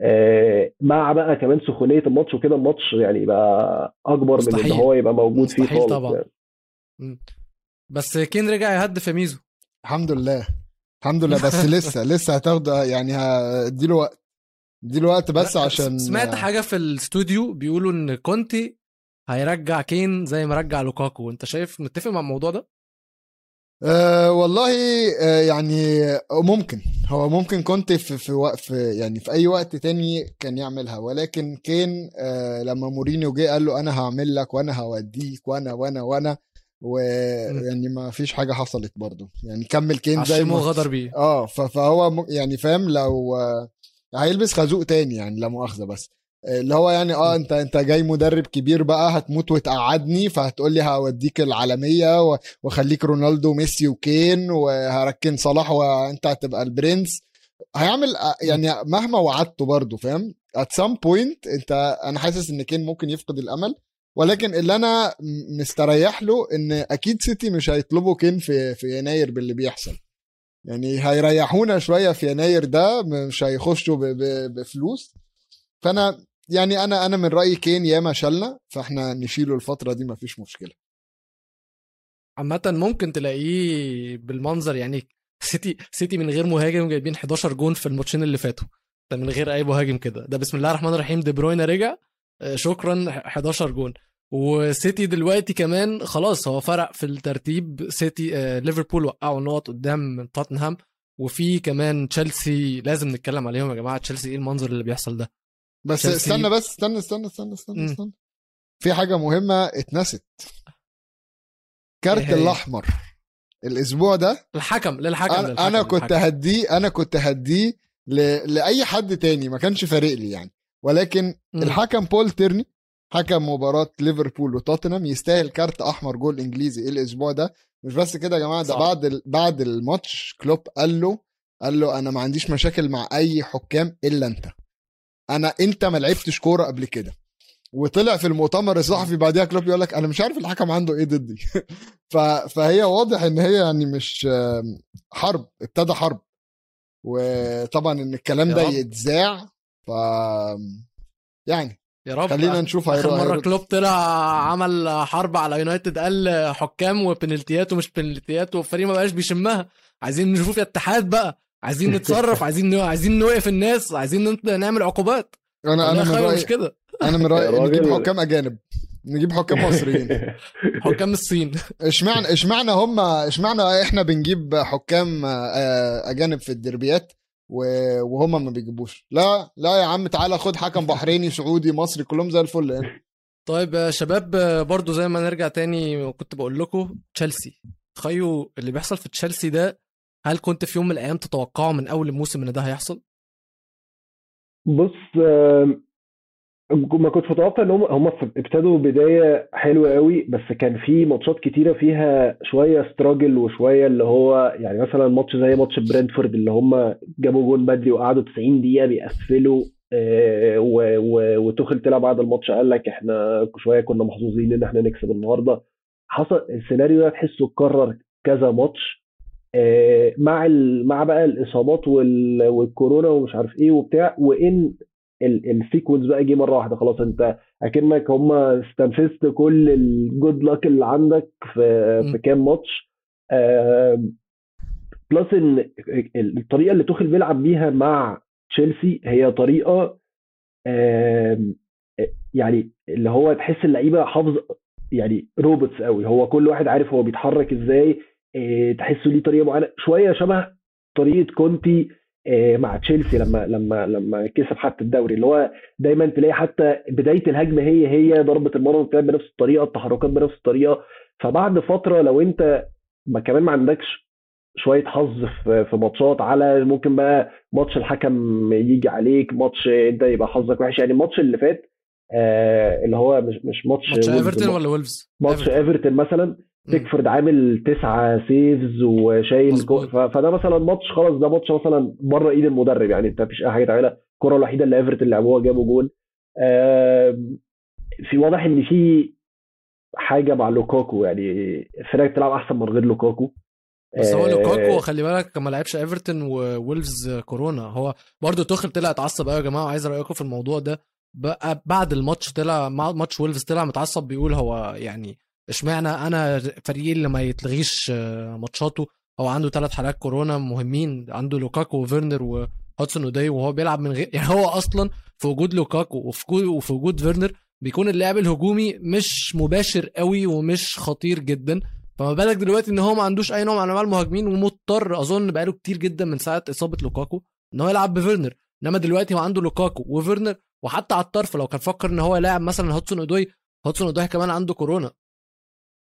آه، مع بقى كمان سخونية الماتش وكده الماتش يعني بقى أكبر من مستحيل. ان هو يبقى موجود فيه خالص طبعا. يعني. بس كين رجع يهدف يا ميزو. الحمد لله. الحمد لله. بس لسه لسه هتاخد يعني هديله وقت اديله وقت بس عشان سمعت حاجة في الاستوديو بيقولوا إن كونتي هيرجع كين زي ما رجع لوكاكو. انت شايف متفق مع الموضوع ده؟ أه والله أه يعني ممكن. هو ممكن كنت في في في يعني في أي وقت تاني كان يعملها. ولكن كين أه لما مورينيو جه قال له أنا هعمل لك وأنا هوديك وأنا وأنا وأنا ويعني ما فيش حاجة حصلت برضه. يعني كمل كين زي ما غدر بيه. آه فهو يعني فاهم لو هيلبس خازوق تاني يعني لا مؤاخذة بس. اللي هو يعني آه أنت أنت جاي مدرب كبير بقى هتموت وتقعدني فهتقول لي هوديك العالمية واخليك رونالدو وميسي وكين وهركن صلاح وأنت هتبقى البرنس. هيعمل آه، يعني مهما وعدته برضه فاهم؟ At some point أنت أنا حاسس إن كين ممكن يفقد الأمل. ولكن اللي أنا مستريح له إن أكيد سيتي مش هيطلبوا كين في في يناير باللي بيحصل. يعني هيريحونا شوية في يناير ده مش هيخشوا بفلوس. فأنا يعني أنا أنا من رأيي كين ياما شالنا فإحنا نشيله الفترة دي مفيش مشكلة. عامة ممكن تلاقيه بالمنظر يعني سيتي سيتي من غير مهاجم جايبين 11 جون في الماتشين اللي فاتوا. ده من غير أي مهاجم كده. ده بسم الله الرحمن الرحيم دي بروين رجع آه، شكرا 11 جون. وسيتي دلوقتي كمان خلاص هو فرق في الترتيب. سيتي آه، ليفربول وقعوا نقط قدام توتنهام. وفي كمان تشيلسي لازم نتكلم عليهم يا جماعة. تشيلسي إيه المنظر اللي بيحصل ده؟ بس استنى بس استنى استنى استنى استنى. استنى. في حاجة مهمة اتنست كارت إيه؟ الأحمر الأسبوع ده الحكم للحكم أنا, للحكم أنا كنت. هديه أنا كنت هديه ل... لأي حد تاني ما كانش فارق لي يعني ولكن مم. الحكم بول تيرني حكم مباراة ليفربول وتوتنهام يستاهل كارت أحمر جول إنجليزي الأسبوع ده مش بس كده يا جماعة ده صح. بعد ال... بعد الماتش كلوب قال له قال له أنا ما عنديش مشاكل مع أي حكام إلا أنت أنا انت ما لعبتش كوره قبل كده. وطلع في المؤتمر الصحفي بعديها كلوب يقول لك أنا مش عارف الحكم عنده إيه ضدي. فهي واضح ان هي يعني مش حرب ابتدى حرب. وطبعا إن الكلام ده. يتذاع ف يعني يا رب. خلينا نشوف آخر مرة هيروح- كلوب طلع عمل حرب على يونايتد قال حكام وبنالتيات ومش بنالتيات والفريق ما بقاش بيشمها. عايزين نشوف اتحاد بقى. عايزين نتصرف عايزين عايزين نوقف الناس عايزين نعمل عقوبات. أنا أنا من رايي مش كده. أنا من راجل. نجيب حكام أجانب. نجيب حكام مصريين. حكام الصين. اشمعنى اشمعنى هم اشمعنى إحنا بنجيب حكام آه، أجانب في الدربيات و- وهم ما بيجيبوش؟ لا لا يا عم تعالى خد حكم بحريني سعودي مصري كلهم زي الفل يعني. طيب يا شباب برضو زي ما نرجع تاني كنت بقول لكم تشيلسي. تخيلوا اللي بيحصل في تشيلسي ده هل كنت في يوم من الأيام تتوقعوا من أول الموسم إن ده هيحصل؟ بص ما كنتش متوقع إن هم هم ابتدوا بداية حلوة قوي بس كان في ماتشات كتيرة فيها شوية ستراجل وشوية اللي هو يعني مثلا ماتش زي ماتش برنتفورد اللي هم جابوا جون بدري وقعدوا 90 دقيقة بيقفلوا آه، و- و- وتوخل طلع بعد الماتش قال لك إحنا شوية كنا محظوظين إن إحنا نكسب النهارده حصل السيناريو ده تحسه اتكرر كذا ماتش مع ال... مع بقى الإصابات وال... والكورونا ومش عارف إيه وبتاع وإن ال- ال sequence بقى جه مرة واحدة. خلاص أنت أكنك هم استنفذت كل ال good luck اللي عندك في م. في كام ماتش. plus إن ال- الطريقة اللي توخيل بيلعب بيها مع تشيلسي هي طريقة يعني اللي هو تحس اللعيبة حافظ يعني robots قوي هو كل واحد عارف هو بيتحرك إزاي آه، تحسه ليه طريقة معينة. شوية شبه طريقة كونتي آه، مع تشيلسي لما لما لما كسب حتى الدوري. اللي هو دايما تلاقي حتى بداية الهجمة هي هي ضربة المرمى بتلعب بنفس الطريقة التحركات بنفس الطريقة. فبعد فترة لو انت ما كمان ما عندكش شوية حظ في ماتشات على ممكن بقى ماتش الحكم يجي عليك ماتش انت يبقى حظك وحش. يعني الماتش اللي فات آه اللي هو مش مش ماتش ماتش إيفرتون ولا ويلفز؟ ماتش. إيفرتون مثلا. بيكفورد عامل تسعة saves وشايل فده مثلا ماتش خلاص ده ماتش مثلا بره إيد المدرب يعني أنت مفيش أي حاجة تعملها. الكرة الوحيدة اللي ايفرتون لعبوها جابوا جول. في واضح إن في حاجة مع لوكاكو يعني الفرقه بتلعب أحسن من غير لوكاكو. بس هو آه، لوكاكو خلي بالك ما لعبش ايفرتون وولفز كورونا. هو برضه توخل طلع اتعصب. قوي يا جماعة وعايز رأيكم في الموضوع ده. بقى بعد الماتش طلع ماتش وولفز طلع متعصب بيقول هو يعني اشمعنى أنا فريقي اللي ما يتلغيش آه، ماتشاته؟ هو عنده ثلاث حالات كورونا مهمين عنده لوكاكو وفيرنر وهادسون اودوي وهو بيلعب من غير يعني هو أصلا في وجود لوكاكو وفي وجود- فيرنر بيكون اللعب الهجومي مش مباشر قوي ومش خطير جدا. فما بالك دلوقتي إن هو ما عندوش أي نوع من أنواع المهاجمين ومضطر أظن بقاله كتير جدا من ساعة إصابة لوكاكو إن هو يلعب بفيرنر. إنما دلوقتي هو عنده لوكاكو وفيرنر وحتى على الطرف لو كان فكر إن هو يلاعب مثلا هادسون اودوي هادسون اودوي كمان عنده كورونا.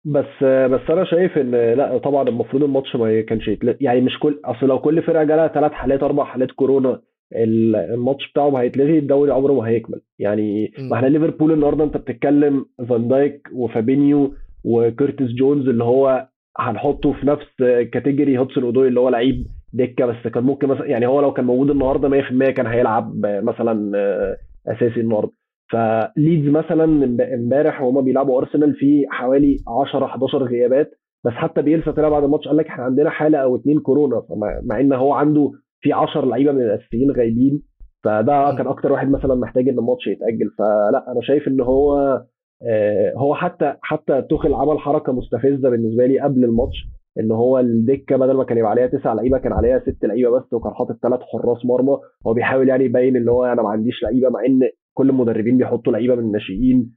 بس بس أنا شايف إن لأ طبعا المفروض الماتش ما كانش. يعني مش كل أصل لو كل فرقة جالها ثلاث حالات أربع حالات كورونا ال- الماتش بتاعهم هيتلغي الدوري عمره ما هيكمل يعني. ما إحنا ليفربول النهارده أنت بتتكلم فان دايك وفابينيو وكيرتس جونز اللي هو هنحطه في نفس category هادسون أودوي اللي هو لعيب دكة بس كان ممكن مثلا يعني هو لو كان موجود النهارده 100% كان هيلعب مثلا أساسي النهارده فليدز مثلا امب- امبارح وهما بيلعبوا أرسنال في حوالي 10 11 غيابات بس حتى بيلسا طلع بعد الماتش قال لك إحنا عندنا حالة أو اتنين كورونا مع إن هو عنده في 10 لعيبة من الأساسيين غايبين فده. كان أكتر واحد مثلا محتاج إن الماتش يتأجل فلا أنا شايف إن هو آه، هو حتى حتى توخل عمل حركة مستفزة بالنسبة لي قبل الماتش إن هو الدكة بدل ما كان يبقى عليها تسع لعيبة كان عليها ست لعيبة بس وكان حاطط ثلاث حراس مرمى هو بيحاول يعني يبين إن هو أنا ما عنديش لعيبة مع إن كل المدربين بيحطوا لعيبة من الناشئين.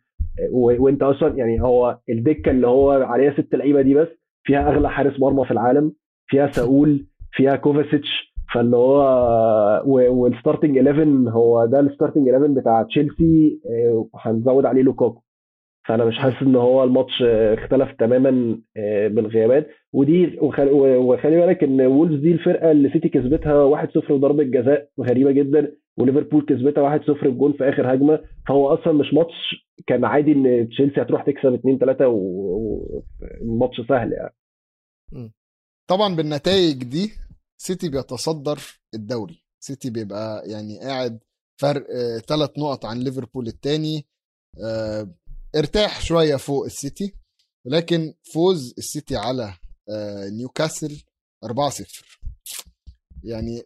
و- وانت أصلا يعني هو الدكة اللي هو عليها ست لعيبة دي بس فيها أغلى حارس مرمى في العالم فيها ساول فيها كوفاسيتش فاللي هو وال starting 11 هو ده ال starting 11 بتاع تشيلسي آه، هنزود عليه لوكاكو. فأنا مش حاسس إن هو الماتش آه، اختلف تماما آه، بالغيابات. ودي وخلي, بالك إن وولفز دي الفرقة اللي سيتي كسبتها 1-0 وضربه جزاء غريبة جدا. وليفربول كسبتها 1-0 بجون في آخر هجمة فهو أصلا مش ماتش كان عادي إن تشيلسي هتروح تكسب 2 3 والماتش سهل يعني. طبعا بالنتائج دي سيتي بيتصدر الدوري. سيتي بيبقى يعني قاعد فرق ثلاث نقط عن ليفربول الثاني ارتاح شوية فوق السيتي ولكن فوز السيتي على آه، نيوكاسل 4-0 يعني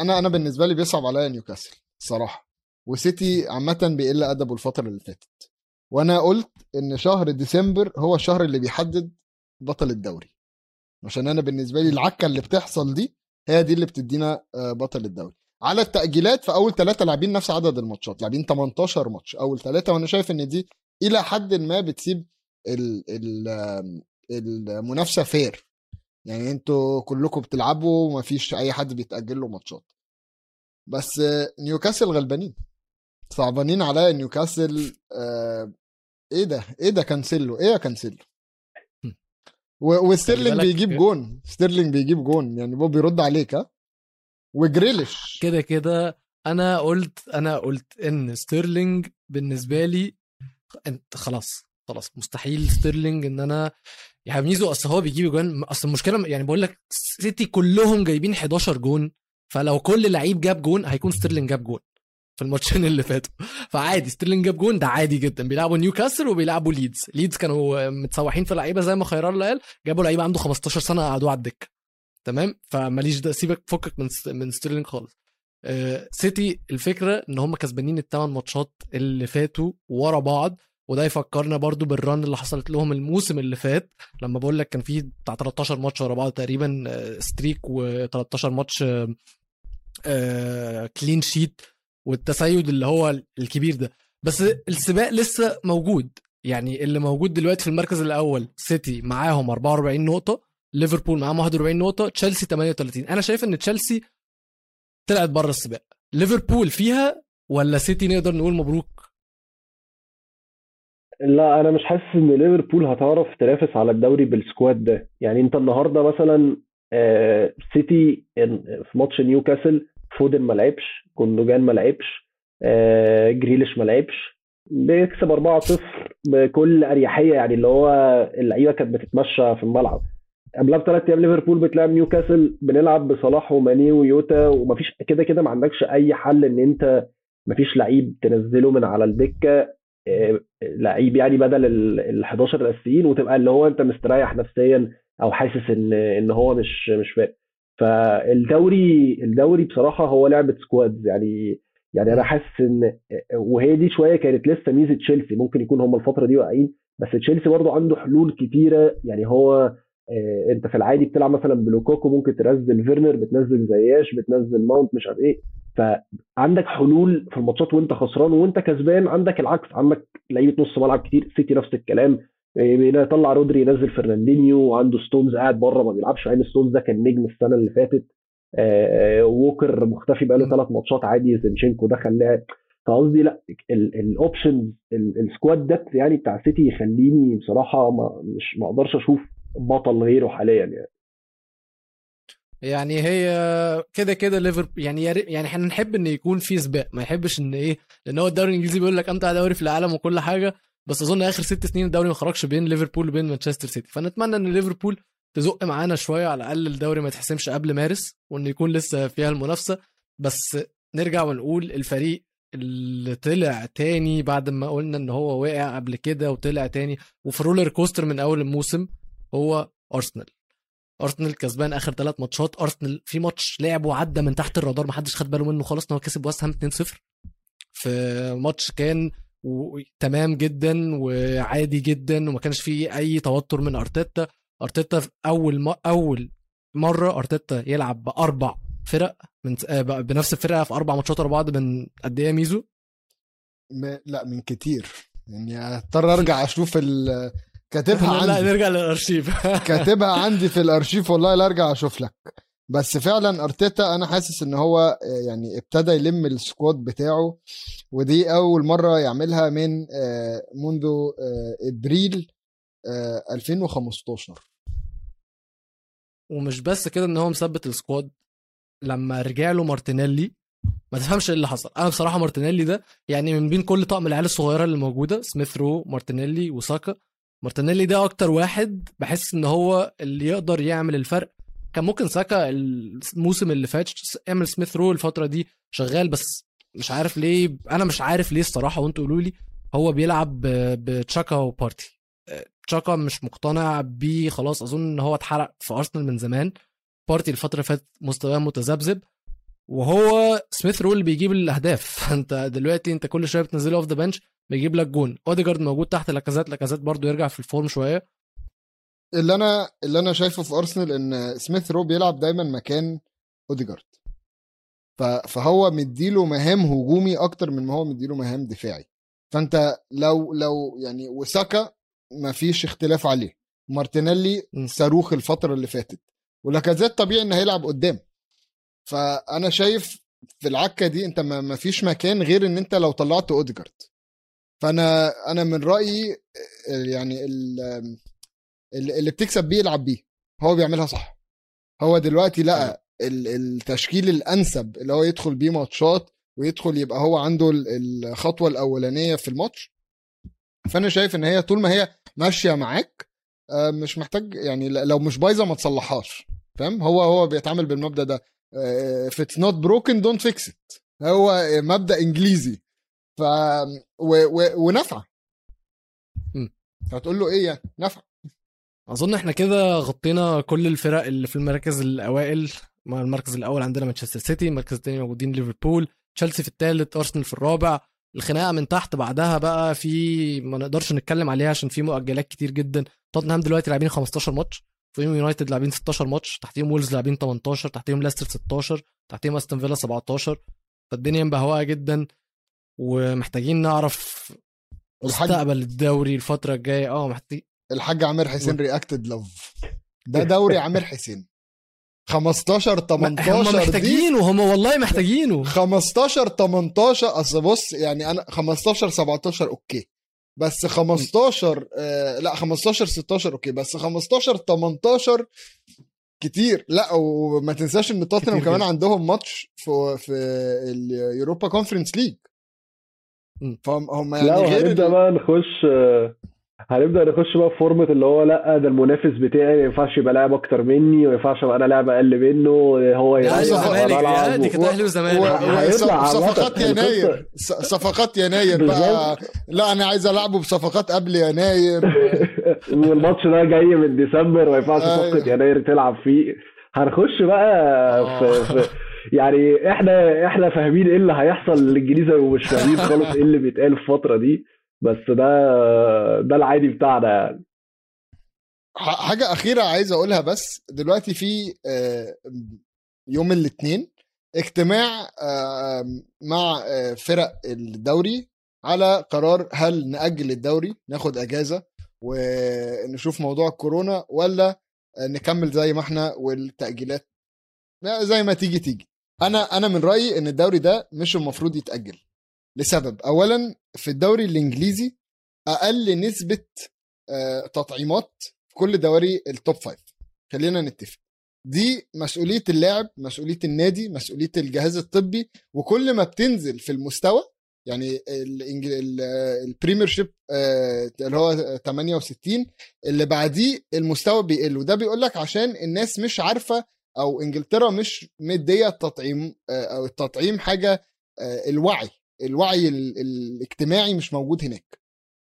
أنا أنا بالنسبة لي بيصعب عليا نيوكاسل الصراحه وسيتي عامة بيقل أدبه الفترة اللي فاتت. وأنا قلت إن شهر ديسمبر هو الشهر اللي بيحدد بطل الدوري. عشان أنا بالنسبة لي العكة اللي بتحصل دي هي دي اللي بتدينا آه، بطل الدوري. على التأجيلات في أول ثلاثة لاعبين نفس عدد الماتشات لاعبين 18 ماتش. أول ثلاثة وأنا شايف إن دي إلى حد ما بتسيب المنافسة fair يعني أنتوا كلكم بتلعبوا وما فيش أي حد بيتأجل له ماتشات. بس نيوكاسل غلبانين. صعبانين عليا نيوكاسل آه، إيه ده؟ إيه ده كانسيلو؟ إيه يا كانسيلو؟ وستيرلينج بيجيب جون. ستيرلينج بيجيب جون. يعني هو بيرد عليك ها؟ وجريليش. كده كده. أنا قلت أنا قلت إن ستيرلينج بالنسبة لي أنت خلاص خلاص مستحيل ستيرلينج إن أنا يا ميزو أصل هو بيجيب جون أصل المشكلة يعني بقول لك سيتي كلهم جايبين 11 جون فلو كل لعيب جاب جون هيكون ستيرلينج جاب جون في الماتشين اللي فاتوا. فعادي ستيرلينج جاب جون ده عادي جدا. بيلعبوا نيوكاسل وبيلعبوا ليدز. ليدز كانوا متسوحين في لعيبة زي ما خيران قال جابوا لعيبه عنده 15 سنة قعدوه على الدكة. تمام؟ فماليش ده سيبك فكك من من ستيرلينج خالص. آه، سيتي الفكرة إن هم كسبانين الثمان ماتشات اللي فاتوا ورا بعض. وده يفكرنا برضو بال run اللي حصلت لهم الموسم اللي فات. لما بقول لك كان في بتاع 13 ماتش ورا بعض تقريبا آه، streak و13 ماتش آه، آه، clean sheet والتسيد اللي هو الكبير ده. بس السباق لسه موجود. يعني اللي موجود دلوقتي في المركز الأول سيتي معاهم 44 نقطة ليفربول معاهم 41 نقطة تشيلسي 38 أنا شايف إن تشيلسي طلعت بره السباق. ليفربول فيها ولا سيتي نقدر نقول مبروك؟ لا أنا مش حاسس إن ليفربول هتعرف تنافس على الدوري بال squad ده. يعني أنت النهارده مثلا آه، سيتي في ماتش نيوكاسل فودن ما لعبش جوندوجان ما لعبش آه، جريليش ما لعبش بيكسب 4-0 بكل أريحية يعني اللي هو اللعيبة كانت بتتمشى في الملعب. قبلها بثلاث أيام ليفربول بتلعب نيوكاسل بنلعب بصلاح وماني ويوتا ومفيش كده كده ما عندكش أي حل إن أنت مفيش لعيب تنزله من على الدكة. لعيب يعني بدل ال 11 الأساسيين وتبقى اللي هو أنت مستريح نفسيا أو حاسس إن إن هو مش مش فارق. فالدوري الدوري بصراحة هو لعبة squads يعني يعني أنا حاسس إن وهي دي شوية كانت لسه ميزة تشيلسي ممكن يكون هم الفترة دي واقعين بس تشيلسي برضه عنده حلول كتيرة يعني هو آه، انت في العادي بتلعب مثلا بلوكاكو ممكن تنزل فيرنر بتنزل زياش بتنزل ماونت مش عارف إيه. فعندك حلول في الماتشات وانت خسران وانت كسبان عندك العكس. عندك لعيبة نص ملعب كتير سيتي نفس الكلام. يطلع رودري ينزل فرناندينيو وعنده ستونز قاعد بره ما بيلعبش. يعني ستونز ده كان نجم السنة اللي فاتت. آه، آه، ووكر مختفي بقاله ثلاث ماتشات عادي زينشينكو دخل لعب فقصدي لا ال option ال squad depth يعني بتاع سيتي يخليني بصراحة ما مش ما أقدرش أشوف بطل غيره حاليا يعني. يعني هي كده كده ليفربول يعني يعني إحنا نحب إن يكون في سباق ما يحبش إن إيه لأن هو الدوري الإنجليزي بيقول لك أمتع دوري في العالم وكل حاجة بس أظن آخر ست سنين الدوري ما خرجش بين ليفربول وبين مانشستر سيتي. فنتمنى إن ليفربول تزق معانا شوية على الأقل الدوري ما يتحسمش قبل مارس وإن يكون لسه فيها المنافسة. بس نرجع ونقول الفريق اللي طلع تاني بعد ما قلنا إن هو وقع قبل كده وطلع تاني وفي roller coaster من أول الموسم هو أرسنال. أرسنال كسبان آخر ثلاث ماتشات. أرسنال في ماتش لعب وعدى من تحت الرادار محدش خد باله منه خالص إن هو كسب وست هام 2-0 في ماتش كان تمام جدا وعادي جدا وما كانش فيه أي توتر من أرتيتا. أرتيتا أول ما أول مرة أرتيتا يلعب بأربع فرق من آه، بنفس الفرقة في أربع ماتشات ورا بعض من قد إيه ميزو؟ م... لا من كتير. يعني اضطر أرجع أشوف ال... كاتبها عندي. لا نرجع للأرشيف. كاتبها عندي في الأرشيف والله لا أرجع أشوف لك. بس فعلا أرتيتا أنا حاسس إن هو آه، يعني ابتدى يلم السكواد بتاعه ودي أول مرة يعملها من آه، منذ إبريل 2015 ومش بس كده إن هو مثبت ال squad لما رجع له مارتينيلي ما تفهمش إيه اللي حصل. أنا بصراحة مارتينيلي ده يعني من بين كل طقم العيال الصغيرة اللي موجودة سميث رو مارتينيلي وساكا مارتينيلي ده أكتر واحد بحس إن هو اللي يقدر يعمل الفرق. كان ممكن ساكا الموسم اللي فات إميل سميث رو الفترة دي شغال بس مش عارف ليه أنا مش عارف ليه الصراحة وأنتوا قولوا لي هو بيلعب بتشاكا وبارتي. تشاكا مش مقتنع بيه خلاص أظن إن هو اتحرق في أرسنال من زمان. بارتي الفترة اللي فاتت مستواه متذبذب وهو سميث رول بيجيب الأهداف. فانت دلوقتي أنت كل شوية بتنزله off the bench بيجيب لك جون. أوديجارد موجود تحت لاكازيت لاكازيت برضو يرجع في ال form شوية. اللي أنا اللي أنا شايفه في أرسنال إن سميث رو بيلعب دايما مكان أوديجارد. فهو مديله مهام هجومي أكتر من ما هو مديله مهام دفاعي. فأنت لو لو يعني وساكا ما فيش اختلاف عليه. مارتينيلي صاروخ الفترة اللي فاتت. ولاكازيت طبيعي انه هيلعب قدام. فأنا شايف في العكة دي أنت ما فيش مكان غير إن أنت لو طلعت أوديجارد. فأنا أنا من رأيي يعني اللي بتكسب بيه العب بيه. هو بيعملها صح. هو دلوقتي لقى التشكيل الأنسب اللي هو يدخل بيه ماتشات ويدخل يبقى هو عنده الخطوة الأولانية في الماتش. فأنا شايف إن هي طول ما هي ماشية معاك آه، مش محتاج يعني لو مش بايظة ما تصلحهاش. فاهم؟ هو هو بيتعامل بالمبدأ ده. if it's not broken don't fix it. هو مبدأ إنجليزي. ف و... و... ونفع. هتقول له إيه يعني؟ نفع. أظن إحنا كده غطينا كل الفرق اللي في المراكز الأوائل المركز الأول عندنا مانشستر سيتي المركز الثاني موجودين ليفربول تشيلسي في الثالث أرسنال في الرابع. الخناقة من تحت بعدها بقى في ما نقدرش نتكلم عليها عشان في مؤجلات كتير جدا. توتنهام دلوقتي لاعبين 15 ماتش فيهم يونايتد لاعبين 16 ماتش تحتيهم وولز لاعبين 18 تحتيهم ليستر 16 تحتيهم أستون فيلا 17 فالدنيا مبهوقه جدا. ومحتاجين نعرف مستقبل الدوري الفترة الجاية. آه محتاج الحاج عامر حسين رياكتد لوف ده دوري عامر حسين. 15 18 هم محتاجينه هم والله محتاجينه. 15 18 أصل بص يعني أنا 15 17 أوكي. بس 15 آه لا 15 16 أوكي. بس 15 18 كتير. لا وما تنساش إن توتنهام كمان. عندهم ماتش في في اليوروبا Conference League. فهم يعني لا غير هنبدا بقى نخش هنبدأ نخش بقى في فورمة اللي هو لا ده المنافس بتاعي ما ينفعش يبقى لاعب أكتر مني وما ينفعش أبقى أنا لاعب أقل منه هو يا دي كانت أهلي وزمالك. صفقات يناير. صفقات يناير بقى. لا أنا عايز ألعبه بصفقات قبل يناير. والماتش ده جاي من ديسمبر ما ينفعش صفقة أيوه. يناير تلعب فيه. هنخش بقى في, آه. في يعني إحنا إحنا فاهمين إيه اللي هيحصل للانجليزي ومش فاهمين خالص إيه اللي بيتقال في الفترة دي بس ده ده العادي بتاعنا يعني. حاجة أخيرة عايز أقولها بس دلوقتي في آه، يوم الاثنين اجتماع آه، مع آه، فرق الدوري على قرار هل نأجل الدوري ناخد أجازة ونشوف موضوع الكورونا ولا نكمل زي ما إحنا والتأجيلات. لا، زي ما تيجي تيجي. أنا أنا من رأيي إن الدوري ده مش المفروض يتأجل لسبب. اولا في الدوري الإنجليزي أقل نسبة آه، تطعيمات في كل دوري ال top five خلينا نتفق. دي مسؤولية اللاعب مسؤولية النادي مسؤولية الجهاز الطبي وكل ما بتنزل في المستوى يعني ال Premiership اللي هو 68 اللي بعديه المستوى بيقل. وده بيقول لك عشان الناس مش عارفة أو إنجلترا مش مدية التطعيم آه، أو التطعيم حاجة آه، الوعي الوعي ال- الاجتماعي مش موجود هناك.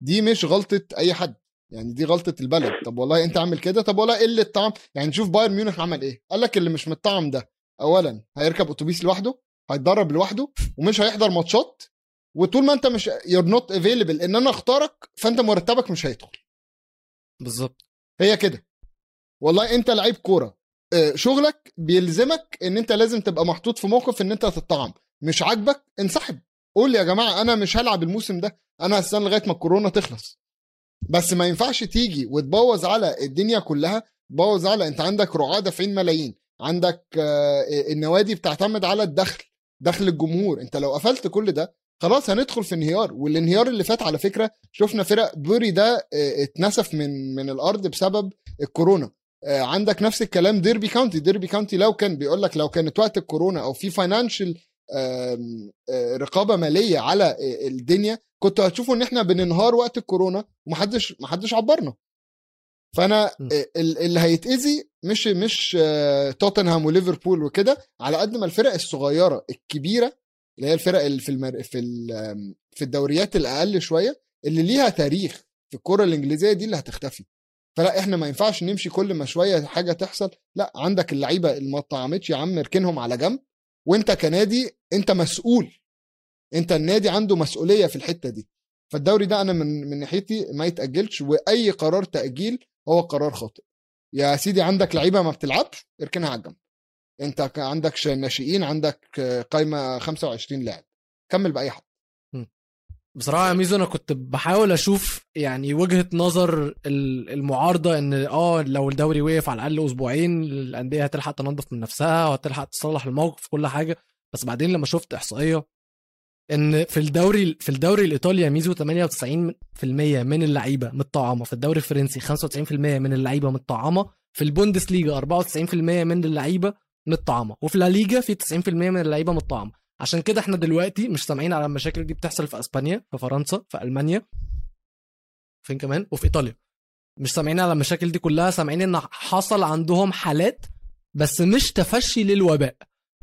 دي مش غلطة أي حد يعني دي غلطة البلد. طب والله أنت عامل كده؟ طب والله قله طعم يعني نشوف بايرن ميونخ عمل إيه؟ قال لك اللي مش متطعم ده اولا هيركب أتوبيس لوحده هيتدرب لوحده ومش هيحضر ماتشات وطول ما أنت مش you're not available إن أنا أختارك فأنت مرتبك مش هيدخل. بالظبط. هي كده. والله أنت لعيب كورة شغلك بيلزمك إن أنت لازم تبقى محطوط في موقف إن أنت تتطعم. مش عاجبك انسحب. قول يا جماعة أنا مش هلعب الموسم ده. أنا هستنى لغاية ما الكورونا تخلص. بس ما ينفعش تيجي وتبوظ على الدنيا كلها تبوظ على أنت عندك رعاة دافعين ملايين عندك آه، النوادي بتعتمد على الدخل دخل الجمهور. أنت لو قفلت كل ده خلاص هندخل في انهيار. والانهيار اللي فات على فكرة شفنا فرق Bury ده آه، اتنسف من من الأرض بسبب الكورونا. آه، عندك نفس الكلام ديربي كاونتي. ديربي كاونتي لو كان بيقول لك لو كانت وقت الكورونا أو في financial رقابة مالية على آه، الدنيا كنتوا هتشوفوا إن إحنا بننهار وقت الكورونا ومحدش محدش عبرنا. فأنا. آه، اللي هيتأذي مش مش آه، توتنهام وليفربول وكده على قد ما الفرق الصغيرة الكبيرة اللي هي الفرق اللي في المر... في في الدوريات الأقل شوية اللي ليها تاريخ في الكرة الإنجليزية دي اللي هتختفي. فلا إحنا ما ينفعش نمشي كل ما شوية حاجة تحصل. لا عندك اللعيبة اللي ما اتطعمتش يا عم اركنهم على جنب وأنت كنادي أنت مسؤول. أنت النادي عنده مسؤولية في الحتة دي. فالدوري ده أنا من من ناحيتي ما يتأجلش وأي قرار تأجيل هو قرار خاطئ. يا سيدي عندك لعيبة ما بتلعبش اركنها على الجنب. أنت عندك ناشئين عندك قايمة 25 لاعب. كمل بأي حد. بصراحة يا ميزو أنا كنت بحاول أشوف يعني وجهة نظر ال- المعارضة إن آه لو الدوري وقف على الأقل أسبوعين الأندية هتلحق تنظف من نفسها وهتلحق تصلح الموقف كل حاجة. بس بعدين لما شفت إحصائية إن في الدوري في الدوري الإيطالي يا ميزو 98% من اللعيبة متطعمة. في الدوري الفرنسي 95% من اللعيبة متطعمة. في البوندسليجا 94% من اللعيبة متطعمة. وفي لا ليجا في 90% من اللعيبة متطعمة. عشان كده إحنا دلوقتي مش سامعين على المشاكل دي بتحصل في اسبانيا في فرنسا في ألمانيا. فين كمان؟ وفي إيطاليا. مش سامعين على المشاكل دي كلها سامعين إن حصل عندهم حالات بس مش تفشي للوباء.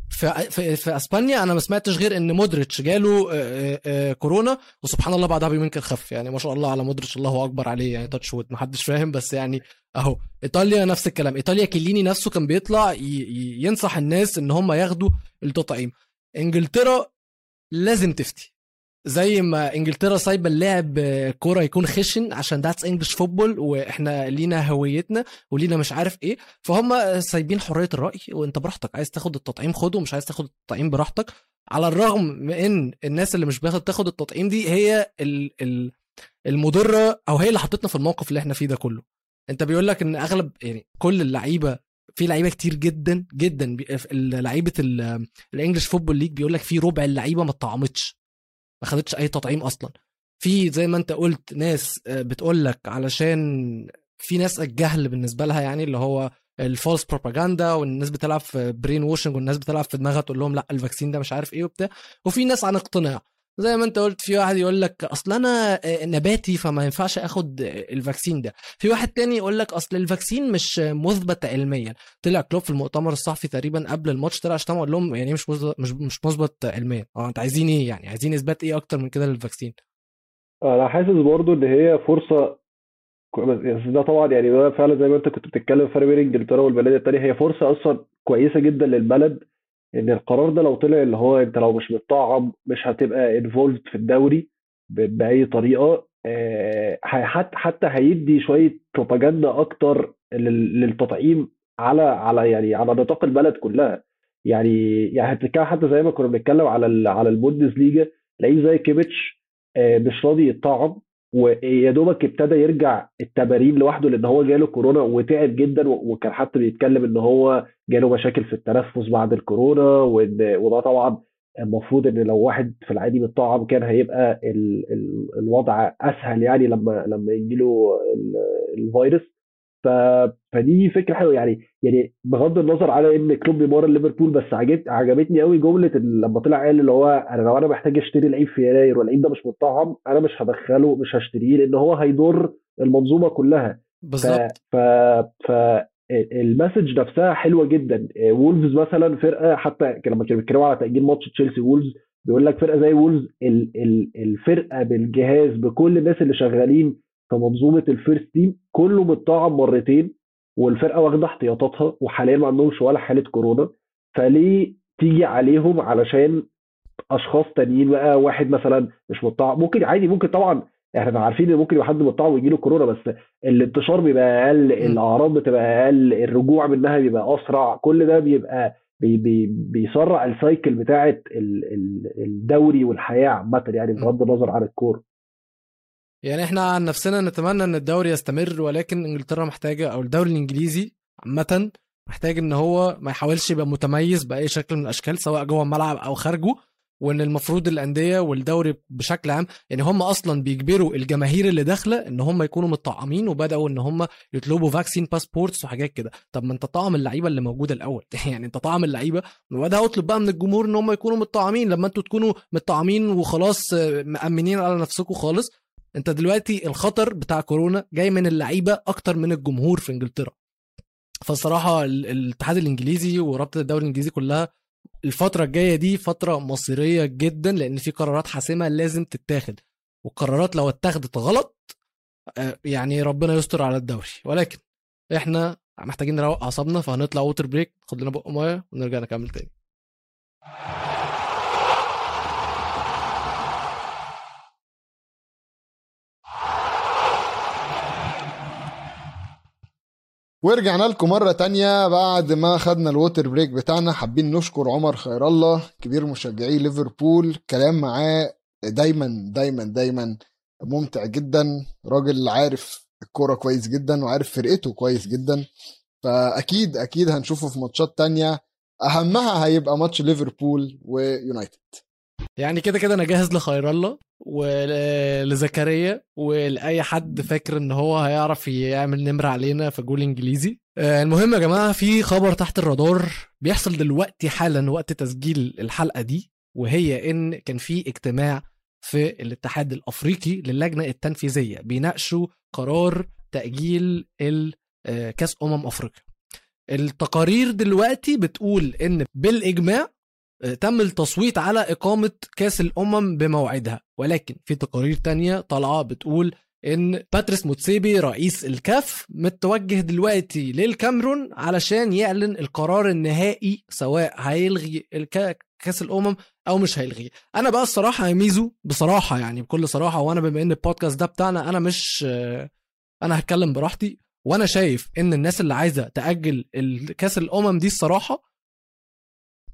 في في, في أسبانيا أنا ما سمعتش غير إن مودريتش جاله آه، آه، آه، كورونا وسبحان الله بعدها بيومين كان خف. يعني ما شاء الله على مودريتش الله أكبر عليه. يعني touch wood محدش فاهم بس يعني أهو. إيطاليا نفس الكلام. إيطاليا كيليني نفسه كان بيطلع ينصح الناس إن هم ياخدوا التطعيم. انجلترا لازم تفتي. زي ما انجلترا سايبة اللاعب آه، كورة يكون خشن عشان that's English football وإحنا لينا هويتنا ولينا مش عارف إيه. فهم سايبين حرية الرأي وانت براحتك عايز تاخد التطعيم خده مش عايز تاخد التطعيم براحتك. على الرغم من إن الناس اللي مش بتاخد تاخد التطعيم دي هي ال ال المضرة أو هي اللي حطتنا في الموقف اللي إحنا فيه ده كله. انت بيقول لك إن أغلب يعني كل اللعيبة في لعيبة كتير جدا جدا ال- لعيبة ال- ال English Football League بيقول لك في ربع اللعيبة ما اتطعمتش ما خدتش أي تطعيم أصلا. في زي ما أنت قلت ناس آه، بتقول لك علشان في ناس الجهل بالنسبة لها يعني اللي هو ال false propaganda والناس بتلعب في brain washing والناس بتلعب في دماغها تقول لهم لا ال vaccine ده مش عارف إيه وبتاع. وفي ناس عن اقتناع. زي ما انت قلت في واحد يقول لك أصل أنا آه، نباتي فما ينفعش آخد آه، ال vaccine ده. في واحد تاني يقول لك أصل ال vaccine مش مثبت علميا. طلع كلوب في المؤتمر الصحفي تقريبا قبل الماتش طلع شتم وقال لهم يعني إيه مش مش مش مثبت علميا. آه أنت عايزين إيه يعني؟ عايزين إثبات إيه أكتر من كده لل vaccine؟ أنا حاسس برضو إن هي فرصة بس ده طبعا يعني ده فعلا زي ما أنت كنت بتتكلم فرق بين إنجلترا والبلاد التانية. هي فرصة أصلا كويسة جدا للبلد إن القرار ده لو طلع اللي هو أنت لو مش متطعم مش هتبقى involved في الدوري بأي طريقة آه، حتى حتى هيدي شوية بروباجندا أكتر لل- للتطعيم على على يعني على نطاق البلد كلها. يعني يعني هتتكلم حتى زي ما كنا بنتكلم على على البوندس ليجا تلاقيه زي كيميتش آه، مش راضي يتطعم. ويا دوبك ابتدى يرجع التمارين لوحده لأن هو جاله كورونا وتعب جدا وكان حتى بيتكلم إن هو جاله مشاكل في التنفس بعد الكورونا وان وده طبعا المفروض إن لو واحد في العادي متطعم كان هيبقى ال ال الوضع أسهل يعني لما لما يجيله ال- الفيروس. فدي فكرة حلوة. يعني يعني بغض النظر على إن كلوب بيمرن ليفربول بس عجبت عجبتني قوي جملة لما طلع قال اللي هو أنا لو أنا محتاج أشتري لعيب في يناير واللعيب ده مش متطعم أنا مش هدخله مش هشتريه لأن هو هيضر المنظومة كلها. بالظبط. ف ف ال message نفسها حلوة جدا. وولفز مثلا فرقة حتى لما كانوا بيتكلموا على تأجيل ماتش تشيلسي وولفز بيقول لك فرقة زي وولفز ال- ال- الفرقة بالجهاز بكل الناس اللي شغالين في منظومه ال first team كله متطعم مرتين والفرقة واخدة احتياطاتها وحاليا ما عندهمش ولا حالة كورونا. فليه تيجي عليهم علشان أشخاص تانيين بقى واحد مثلا مش متطعم؟ ممكن عادي ممكن طبعا. إحنا عارفين إن ممكن يبقى حد متطعم ويجي له كورونا بس الانتشار بيبقى أقل الأعراض بتبقى أقل الرجوع منها بيبقى أسرع كل ده بيبقى بي بي بيسرع ال cycle بتاعه ال- ال- الدوري والحياة عامة يعني بغض النظر عن الكوره يعني إحنا عن نفسنا نتمنى إن الدوري يستمر ولكن إنجلترا محتاجة أو الدوري الإنجليزي عامة محتاج إن هو ما يحاولش يبقى متميز بأي شكل من الأشكال سواء جوه الملعب أو خارجه وإن المفروض الأندية والدوري بشكل عام يعني هم أصلا بيجبروا الجماهير اللي داخلة إن هم يكونوا متطعمين وبدأوا إن هم يطلبوا vaccine passports وحاجات كده. طب ما أنت طعم اللعيبة اللي موجودة الأول. يعني أنت طعم اللعيبة. وبعدها اطلب بقى من الجمهور إن هم يكونوا متطعمين. لما أنتوا تكونوا متطعمين وخلاص مأمنين على نفسكم خالص انت دلوقتي الخطر بتاع كورونا جاي من اللعيبة أكتر من الجمهور في إنجلترا. فالصراحة ال- الاتحاد الإنجليزي ورابطة الدوري الإنجليزي كلها الفترة الجاية دي فترة مصيرية جدا لأن في قرارات حاسمة لازم تتاخد. والقرارات لو اتاخدت غلط آه، يعني ربنا يستر على الدوري. ولكن إحنا محتاجين نروق أعصابنا فهنطلع water break ناخد لنا بق مية ونرجع نكمل تاني. ورجعنا لكم مرة تانية بعد ما خدنا ال water break بتاعنا. حابين نشكر عمر خير الله كبير مشجعي ليفربول. كلام معاه دايما دايما دايما ممتع جدا. راجل عارف الكورة كويس جدا وعارف فرقته كويس جدا. فأكيد أكيد هنشوفه في ماتشات تانية. أهمها هيبقى ماتش ليفربول ويونايتد. يعني كده كده أنا جاهز لخير الله ولزكريا ولأي حد فاكر إن هو هيعرف يعمل نمره علينا في جول إنجليزي. آه، المهم يا جماعة في خبر تحت الرادار بيحصل دلوقتي حالا وقت تسجيل الحلقة دي وهي إن كان في اجتماع في الاتحاد الأفريقي للجنة التنفيذية بيناقشوا قرار تأجيل آه، كأس أمم أفريقيا. التقارير دلوقتي بتقول إن بالإجماع تم التصويت على إقامة كأس الأمم بموعدها. ولكن في تقارير تانية طالعة بتقول إن باتريس موتسيبي رئيس الكاف متوجه دلوقتي للكاميرون علشان يعلن القرار النهائي سواء هيلغي كأس الأمم أو مش هيلغيه أنا بقى الصراحة يا ميزو بصراحة يعني بكل صراحة وأنا بما إن البودكاست ده بتاعنا أنا مش أنا هتكلم براحتي. وأنا شايف إن الناس اللي عايزة تأجل الكأس الأمم دي الصراحة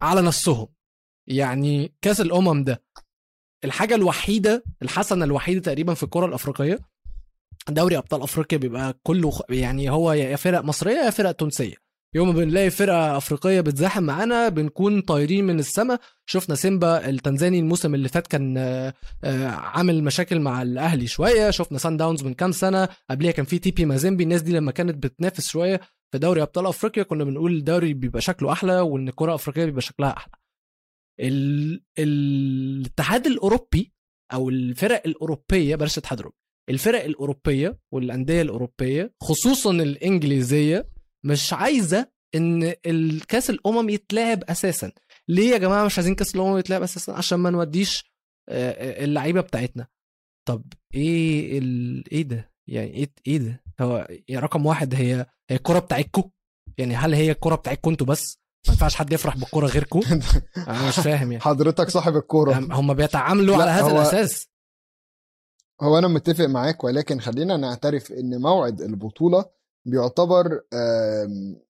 على نفسهم. يعني كأس الأمم ده. الحاجة الوحيدة الحسنة الوحيدة تقريبا في الكرة الأفريقية دوري أبطال أفريقيا بيبقى كله يعني هو يا فرق مصرية يا فرق تونسية. يوم ما بنلاقي فرقة أفريقية بتزاحم معانا بنكون طايرين من السماء شفنا سيمبا التنزاني الموسم اللي فات كان آه، عامل مشاكل مع الأهلي شوية. شفنا سان داونز من كام سنة. قبليها كان في تي بي مازيمبي. الناس دي لما كانت بتنافس شوية في دوري أبطال أفريقيا كنا بنقول الدوري بيبقى شكله أحلى وإن الكره الافريقيه بيبقى شكلها أحلى. الاتحاد الأوروبي أو الفرق الأوروبية بلاش الاتحاد الفرق الأوروبية والأندية الأوروبية خصوصا الإنجليزية مش عايزة إن الكأس الأمم يتلعب أساسا. ليه يا جماعة مش عايزين كأس الأمم يتلعب أساسا؟ عشان ما نوديش اللعيبة بتاعتنا. طب إيه ال... إيه ده؟ يعني إيه إيه ده؟ هو رقم واحد هي هي الكرة بتاعتكم يعني هل هي الكرة بتاعتكم أنتوا بس؟ ما ينفعش حد يفرح بالكره غيركم أنا مش فاهم يعني. حضرتك صاحب الكورة. هم بيتعاملوا على هذا هو- الأساس. هو أنا متفق معاك ولكن خلينا نعترف إن موعد البطولة بيعتبر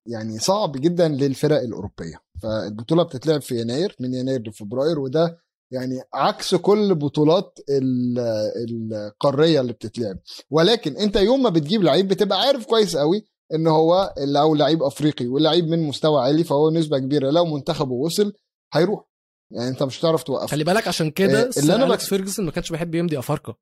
يعني صعب جدا للفرق الأوروبية. فالبطولة بتتلعب في يناير من يناير لفبراير وده يعني عكس كل بطولات ال- القارية اللي بتتلعب. ولكن أنت يوم ما بتجيب لعيب بتبقى عارف كويس قوي إن هو لو لعيب أفريقي ولعيب من مستوى عالي فهو نسبة كبيرة لو منتخبه وصل هيروح. يعني أنت مش هتعرف توقفه. خلي بالك عشان كده آه، اللي اليكس بك- فيرجسون ما كانش بيحب يمضي أفارقة.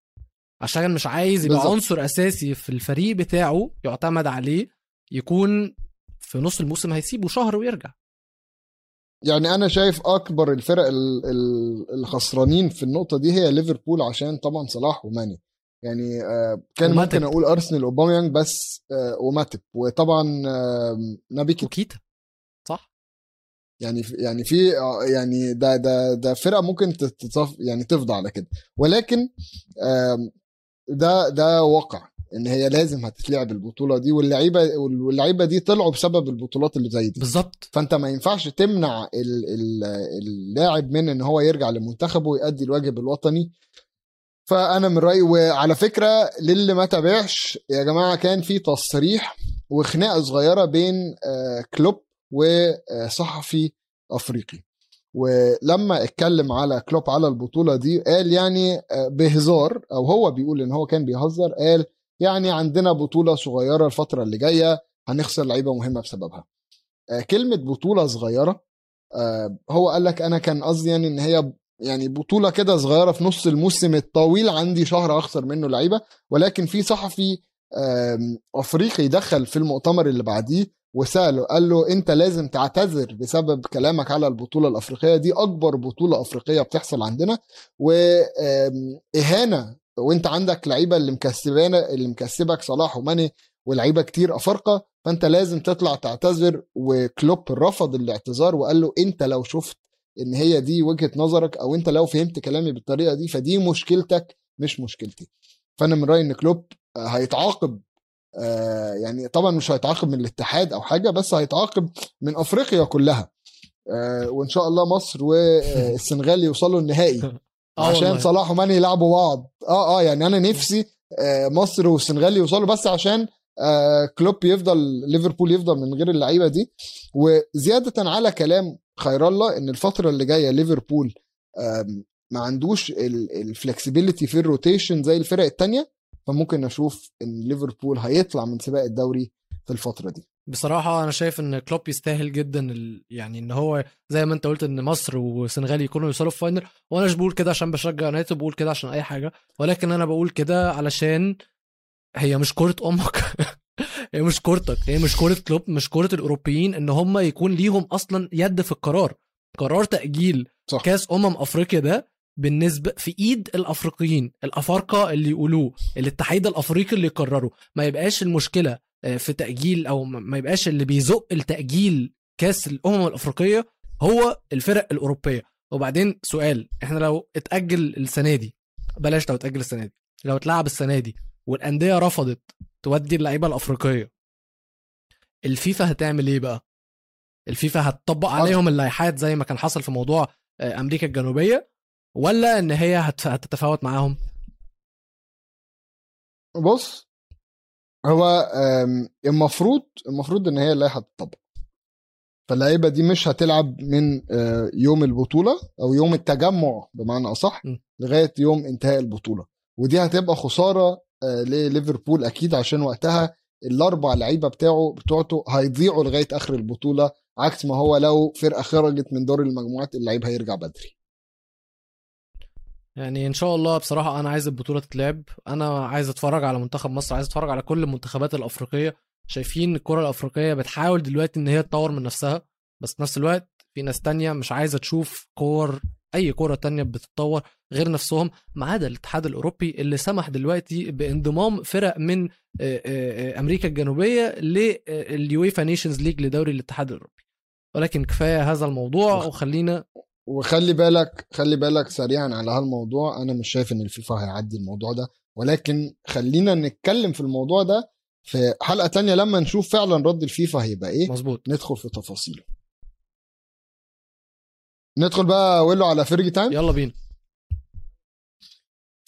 عشان مش عايز يبقى بالظبط. عنصر أساسي في الفريق بتاعه يعتمد عليه يكون في نص الموسم هيسيبه شهر ويرجع. يعني أنا شايف أكبر الفرق ال- ال- الخسرانين في النقطة دي هي ليفربول عشان طبعا صلاح وماني. يعني آه، كان وماتب. ممكن أقول أرسنال أوباميانج بس آه، وماتب وطبعا نبي كيتا وكيتا. صح. يعني يعني في آه، يعني ده ده ده فرقة ممكن تتصف يعني تفضى على كده. ولكن ده ده واقع إن هي لازم هتتلعب البطولة دي واللعيبة واللعيبة دي طلعوا بسبب البطولات اللي زي دي. بالظبط. فأنت ما ينفعش تمنع ال- ال- اللاعب من إن هو يرجع لمنتخبه ويؤدي الواجب الوطني. فأنا من رأيي وعلى فكرة للي ما تابعش يا جماعة كان في تصريح وخناقة صغيرة بين آه، كلوب وصحفي أفريقي. ولما اتكلم على كلوب على البطولة دي قال يعني آه، بهزار أو هو بيقول إن هو كان بيهزر قال يعني عندنا بطولة صغيرة الفترة اللي جاية هنخسر لعيبة مهمة بسببها. آه، كلمة بطولة صغيرة آه، هو قال لك أنا كان قصدي يعني إن هي يعني بطولة كده صغيرة في نص الموسم الطويل عندي شهر أخسر منه لعيبه ولكن في صحفي أفريقي دخل في المؤتمر اللي بعديه وسأله قال له أنت لازم تعتذر بسبب كلامك على البطولة الأفريقية. دي أكبر بطولة أفريقية بتحصل عندنا. واهانه وأنت عندك لعيبة اللي مكسبانا اللي مكسبك صلاح وماني ولعيبة كتير أفارقة. فأنت لازم تطلع تعتذر. وكلوب رفض الاعتذار وقال له أنت لو شفت إن هي دي وجهة نظرك أو أنت لو فهمت كلامي بالطريقة دي فدي مشكلتك مش مشكلتي. فأنا من رأيي إن كلوب آه، هيتعاقب آه، يعني طبعا مش هيتعاقب من الاتحاد أو حاجة بس هيتعاقب من أفريقيا كلها. آه، وإن شاء الله مصر والسنغال يوصلوا النهائي. عشان. صلاح وماني يلعبوا بعض. آه آه يعني أنا نفسي مصر والسنغال يوصلوا بس عشان كلوب يفضل ليفربول يفضل من غير اللعيبة دي. وزيادة على كلام خير الله إن الفترة اللي جاية ليفربول ما عندوش ال flexibility في ال rotation زي الفرق التانية فممكن نشوف إن ليفربول هيطلع من سباق الدوري في الفترة دي. بصراحة أنا شايف إن كلوب يستاهل جدا. يعني إن هو زي ما أنت قلت إن مصر والسنغال يكونوا يوصلوا final وأنا مش بقول كده عشان بشجع يونايتد بقول كده عشان أي حاجة. ولكن أنا بقول كده علشان هي مش كرة أمك. هي مش كورتك هي مش كورة كلوب مش كورة الأوروبيين إن هم يكون ليهم أصلا يد في القرار قرار تأجيل صح. كأس أمم أفريقيا ده بالنسبة في إيد الأفريقيين الأفارقة اللي يقولوه الاتحاد الأفريقي اللي يقرروا ما يبقاش المشكلة آه، في تأجيل أو ما يبقاش اللي بيزق التأجيل كأس الأمم الأفريقية هو الفرق الأوروبية وبعدين سؤال إحنا لو اتأجل السنة دي بلاش لو اتأجل السنة دي لو اتلعب السنة دي والأندية رفضت تودي اللعيبة الأفريقية الفيفا هتعمل إيه بقى؟ الفيفا هتطبق عليهم اللائحات زي ما كان حصل في موضوع آه، أمريكا الجنوبية ولا إن هي هت- هتتفاوت معاهم؟ بص هو المفروض المفروض إن هي اللائحة تطبق فاللعيبة دي مش هتلعب من آه، يوم البطولة أو يوم التجمع بمعنى أصح. لغاية يوم انتهاء البطولة ودي هتبقى خسارة لليفربول أكيد عشان وقتها الأربع لعيبة بتاعه بتوعته هيضيعوا لغاية آخر البطولة عكس ما هو لو فرقة خرجت من دور المجموعات اللعيب هيرجع بدري. يعني إن شاء الله بصراحة أنا عايز البطولة تتلعب. أنا عايز أتفرج على منتخب مصر عايز أتفرج على كل المنتخبات الأفريقية. شايفين الكرة الأفريقية بتحاول دلوقتي إن هي تطور من نفسها بس في نفس الوقت في ناس تانية مش عايزة تشوف كور أي كره تانية بتتطور غير نفسهم ما عدا الاتحاد الأوروبي اللي سمح دلوقتي بانضمام فرق من آه، آه، آه، أمريكا الجنوبية لل UEFA Nations League لدوري الاتحاد الأوروبي. ولكن كفاية هذا الموضوع وخ- وخلينا وخلي بالك خلي بالك سريعا على هالموضوع. أنا مش شايف إن الفيفا هيعدي الموضوع ده. ولكن خلينا نتكلم في الموضوع ده في حلقة تانية لما نشوف فعلا رد الفيفا هيبقى إيه. مظبوط. ندخل في تفاصيله. ندخل بقى ويلو على Fergie Time؟ يلا بينا.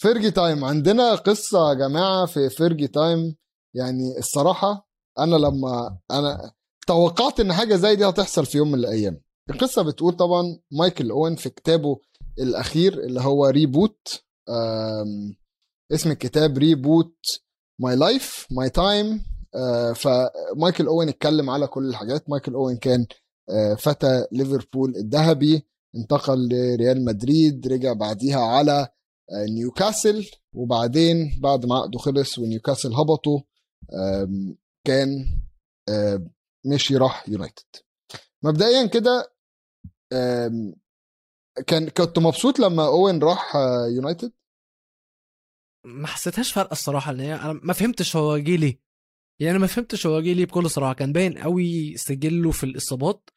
Fergie Time عندنا قصة يا جماعة في Fergie Time. يعني الصراحة أنا لما أنا توقعت إن حاجة زي دي هتحصل في يوم من الأيام. القصة بتقول طبعا مايكل أوين في كتابه الأخير اللي هو Reboot اسم الكتاب Reboot My Life My Time فمايكل أوين اتكلم على كل الحاجات. مايكل أوين كان آه، فتى ليفربول الذهبي. انتقل لريال مدريد رجع بعديها على آه، نيوكاسل وبعدين بعد ما عقده خلص ونيوكاسل آم، كان مشي راح يونايتد. مبدئيا كده كان كنت مبسوط لما أوين راح آه، يونايتد؟ ما حسيتهاش فرق الصراحة لأن هي أنا ما فهمتش هو جه ليه. يعني ما فهمتش هو جه ليه بكل صراحة كان باين قوي سجله في الإصابات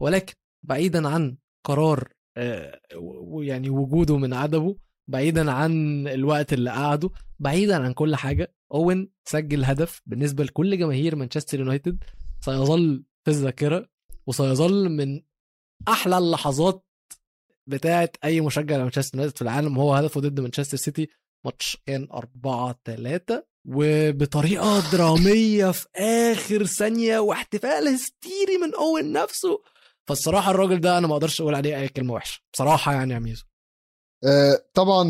ولكن بعيدا عن قرار آه، ويعني وجوده من عدمه بعيدا عن الوقت اللي قعده بعيدا عن كل حاجة. أوين سجل هدف بالنسبة لكل جماهير مانشستر يونايتد سيظل في الذاكرة وسيظل من أحلى اللحظات بتاعه أي مشجع لمانشستر يونايتد في العالم. هو هدفه ضد مانشستر سيتي ماتش كان 4 3 وبطريقة درامية في آخر ثانية واحتفال هستيري من أوين نفسه. فالصراحة الراجل ده أنا ما أقدرش أقول عليه أي كلمة وحشة. بصراحة يعني يا ميزو. آه، طبعا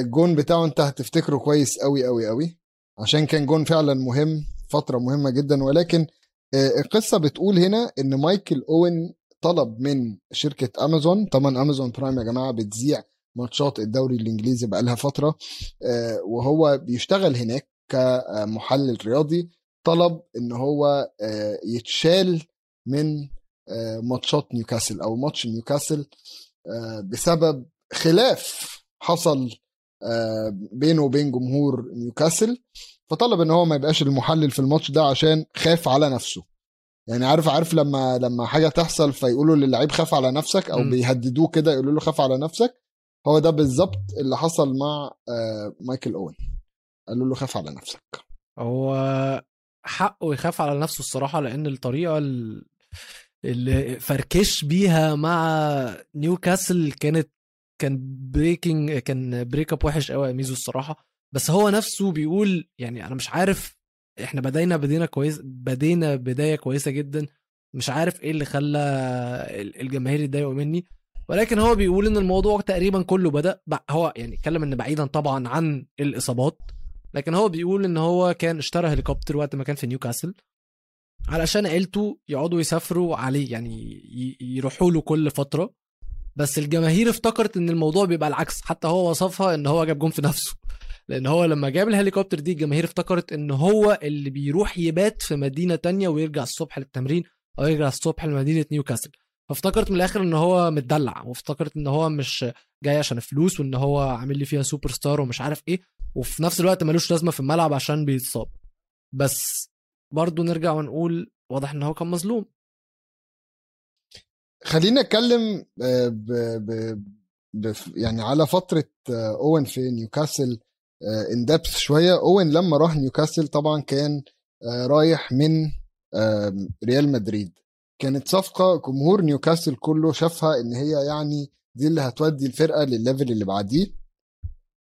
الجون بتاعه أنت هتفتكره كويس قوي قوي قوي عشان كان جون فعلا مهم فترة مهمة جدا. ولكن آه، القصة بتقول هنا إن مايكل أوين طلب من شركة أمازون طبعا أمازون برايم يا جماعة بتذيع ماتشات الدوري الإنجليزي بقالها فترة آه، وهو بيشتغل هناك كمحلل رياضي. طلب إن هو يتشال من ماتشات نيوكاسل أو ماتش نيوكاسل آه، بسبب خلاف حصل آه، بينه وبين جمهور نيوكاسل فطلب إن هو ما يبقاش المحلل في الماتش ده عشان خاف على نفسه. يعني عارف عارف لما لما حاجة تحصل فيقولوا للعيب خاف على نفسك أو. بيهددوه كده يقولوا له خاف على نفسك هو ده بالظبط اللي حصل مع آه، مايكل أوين. قالوا له خاف على نفسك. هو حقه يخاف على نفسه الصراحة لأن الطريقة ال- اللي فركش بيها مع نيوكاسل كانت كان breaking كان break up وحش قوي يا ميزو الصراحة. بس هو نفسه بيقول يعني أنا مش عارف إحنا بدينا بدينا كويس بدينا بداية كويسة جدا. مش عارف إيه اللي خلى ال- الجماهير يتضايقوا مني. ولكن هو بيقول إن الموضوع تقريبا كله بدأ هو يعني اتكلم إن بعيدا طبعا عن الإصابات. لكن هو بيقول إن هو كان اشترى هليكوبتر وقت ما كان في نيوكاسل. علشان عيلته يقعدوا يسافروا عليه يعني يروحوا له كل فترة. بس الجماهير افتكرت إن الموضوع بيبقى العكس حتى هو وصفها إن هو جاب جون في نفسه. لأن هو لما جاب الهليكوبتر دي الجماهير افتكرت إن هو اللي بيروح يبات في مدينة تانية ويرجع الصبح للتمرين أو يرجع الصبح لمدينة نيوكاسل. فافتكرت من الآخر إن هو متدلع وافتكرت إن هو مش جاي عشان الفلوس وإن هو عامل لي فيها سوبر ستار ومش عارف إيه وفي نفس الوقت ملوش لازمة في الملعب عشان بيتصاب. بس برضه نرجع ونقول واضح إن هو كان مظلوم. خلينا نتكلم آه، ب... ب... ب... يعني على فترة آه، أوين في نيوكاسل in depth شوية. أوين لما راح نيوكاسل طبعا كان آه، رايح من ريال مدريد. كانت صفقة جمهور نيوكاسل كله شافها إن هي يعني دي اللي هتودي الفرقة للل level اللي بعديه.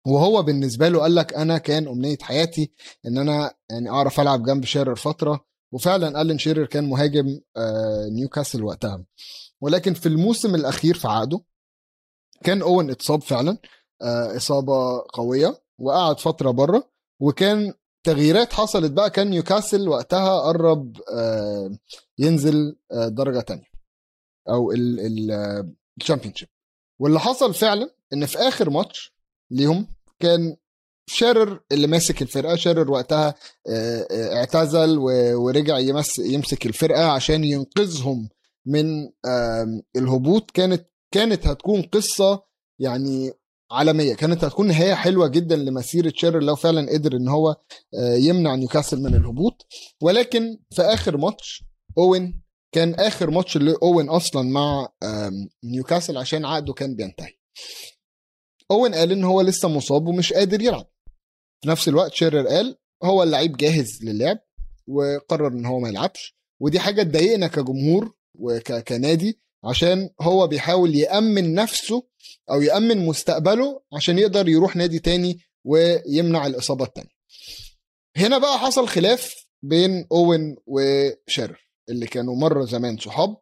وهو بالنسبة له قال لك أنا كان أمنية حياتي إن أنا يعني أعرف ألعب جنب شيرر فترة وفعلا آلان شيرر كان مهاجم آه، نيوكاسل وقتها. ولكن في الموسم الأخير في عقده كان أوين اتصاب فعلا آه، إصابة قوية وقعد فترة بره وكان تغييرات حصلت بقى كان نيوكاسل وقتها قرب آه، ينزل درجة تانية أو ال Championship واللي حصل فعلا إن في آخر ماتش ليهم. كان شيرر اللي ماسك الفرقة شيرر وقتها آه، آه، اعتزل ورجع يمس يمسك الفرقة عشان ينقذهم من الهبوط. كانت كانت هتكون قصة يعني عالمية. كانت هتكون نهاية حلوة جدا لمسيرة شيرر لو فعلا قدر إن هو آه، يمنع نيوكاسل من الهبوط. ولكن في آخر ماتش أوين كان آخر ماتش لأوين أصلا مع نيوكاسل عشان عقده كان بينتهي. أوين قال إن هو لسه مصاب ومش قادر يلعب. في نفس الوقت شيرر قال هو اللعيب جاهز للعب وقرر إن هو ما يلعبش. ودي حاجة تضايقنا كجمهور وكنادي عشان هو بيحاول يأمن نفسه أو يأمن مستقبله عشان يقدر يروح نادي تاني ويمنع الإصابة الثانية هنا بقى حصل خلاف بين أوين وشيرر اللي كانوا مرة زمان صحاب.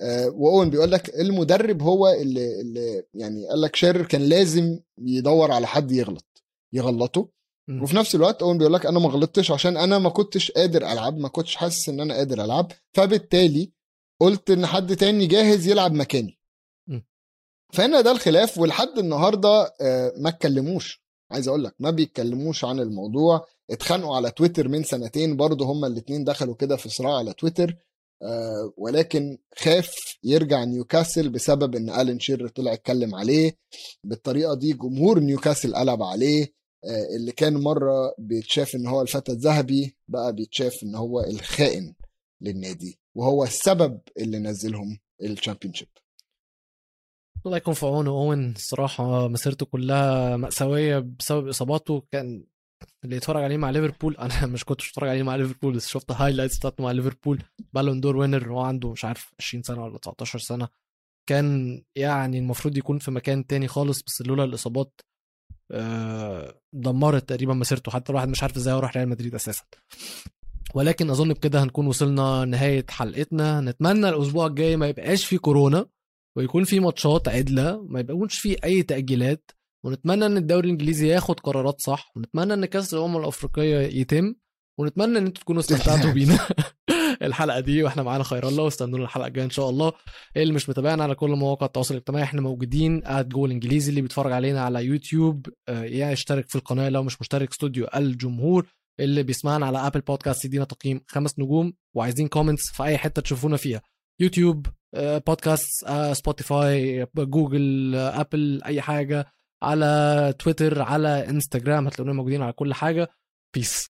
آه، وأوين بيقول لك المدرب هو اللي, اللي يعني قال لك شيرر كان لازم يدور على حد يغلط يغلطه. مم. وفي نفس الوقت أوين بيقول لك أنا ما غلطتش عشان أنا ما كنتش قادر ألعب ما كنتش حاسس إن أنا قادر ألعب. فبالتالي قلت إن حد تاني جاهز يلعب مكاني. فهنا ده الخلاف ولحد النهارده آه، ما اتكلموش. عايز أقول لك ما بيتكلموش عن الموضوع. اتخانقوا على تويتر من سنتين برضه هما الاتنين دخلوا كده في صراع على تويتر. آه، ولكن خاف يرجع نيوكاسل بسبب إن آلان شيرر طلع اتكلم عليه. بالطريقة دي جمهور نيوكاسل قلب عليه. آه، اللي كان مرة بيتشاف إن هو الفتى الذهبي بقى بيتشاف إن هو الخائن للنادي. وهو السبب اللي نزلهم ال Championship الله يكون في عونه أوين. الصراحه مسيرته كلها مأساوية بسبب إصاباته. كان اللي يتفرج عليه مع ليفربول. أنا مش كنتش بتفرج عليه مع ليفربول بس شفت highlights بتاعته مع ليفربول. Ballon d'Or winner وهو عنده مش عارف 20 سنة ولا 19 سنة. كان يعني المفروض يكون في مكان تاني خالص بس لولا الإصابات آه، دمرت تقريبا مسيرته. حتى الواحد مش عارف إزاي هو راح ريال مدريد أساسا. ولكن أظن بكده هنكون وصلنا نهاية حلقتنا. نتمنى الأسبوع الجاي ما يبقاش في كورونا ويكون في ماتشات عدلة ما يبقاش في أي تأجيلات. ونتمنى إن الدوري الإنجليزي ياخد قرارات صح ونتمنى إن كأس الأمم الأفريقية يتم ونتمنى إن أنتوا تكونوا استمتعتوا بينا الحلقة دي وإحنا معانا خير الله واستنونا الحلقة الجاية إن شاء الله. اللي مش متابعنا على كل مواقع التواصل الاجتماعي إحنا موجودين قاعد جوه الانجليزي اللي بيتفرج علينا على يوتيوب آه، يا اشترك في القناة لو مش مشترك استوديو الجمهور اللي بيسمعنا على Apple Podcasts يدينا تقييم خمس نجوم وعايزين comments في أي حتة تشوفونا فيها. YouTube podcast Spotify Google Apple أي حاجة. على تويتر على انستجرام هتلاقونا موجودين على كل حاجة. peace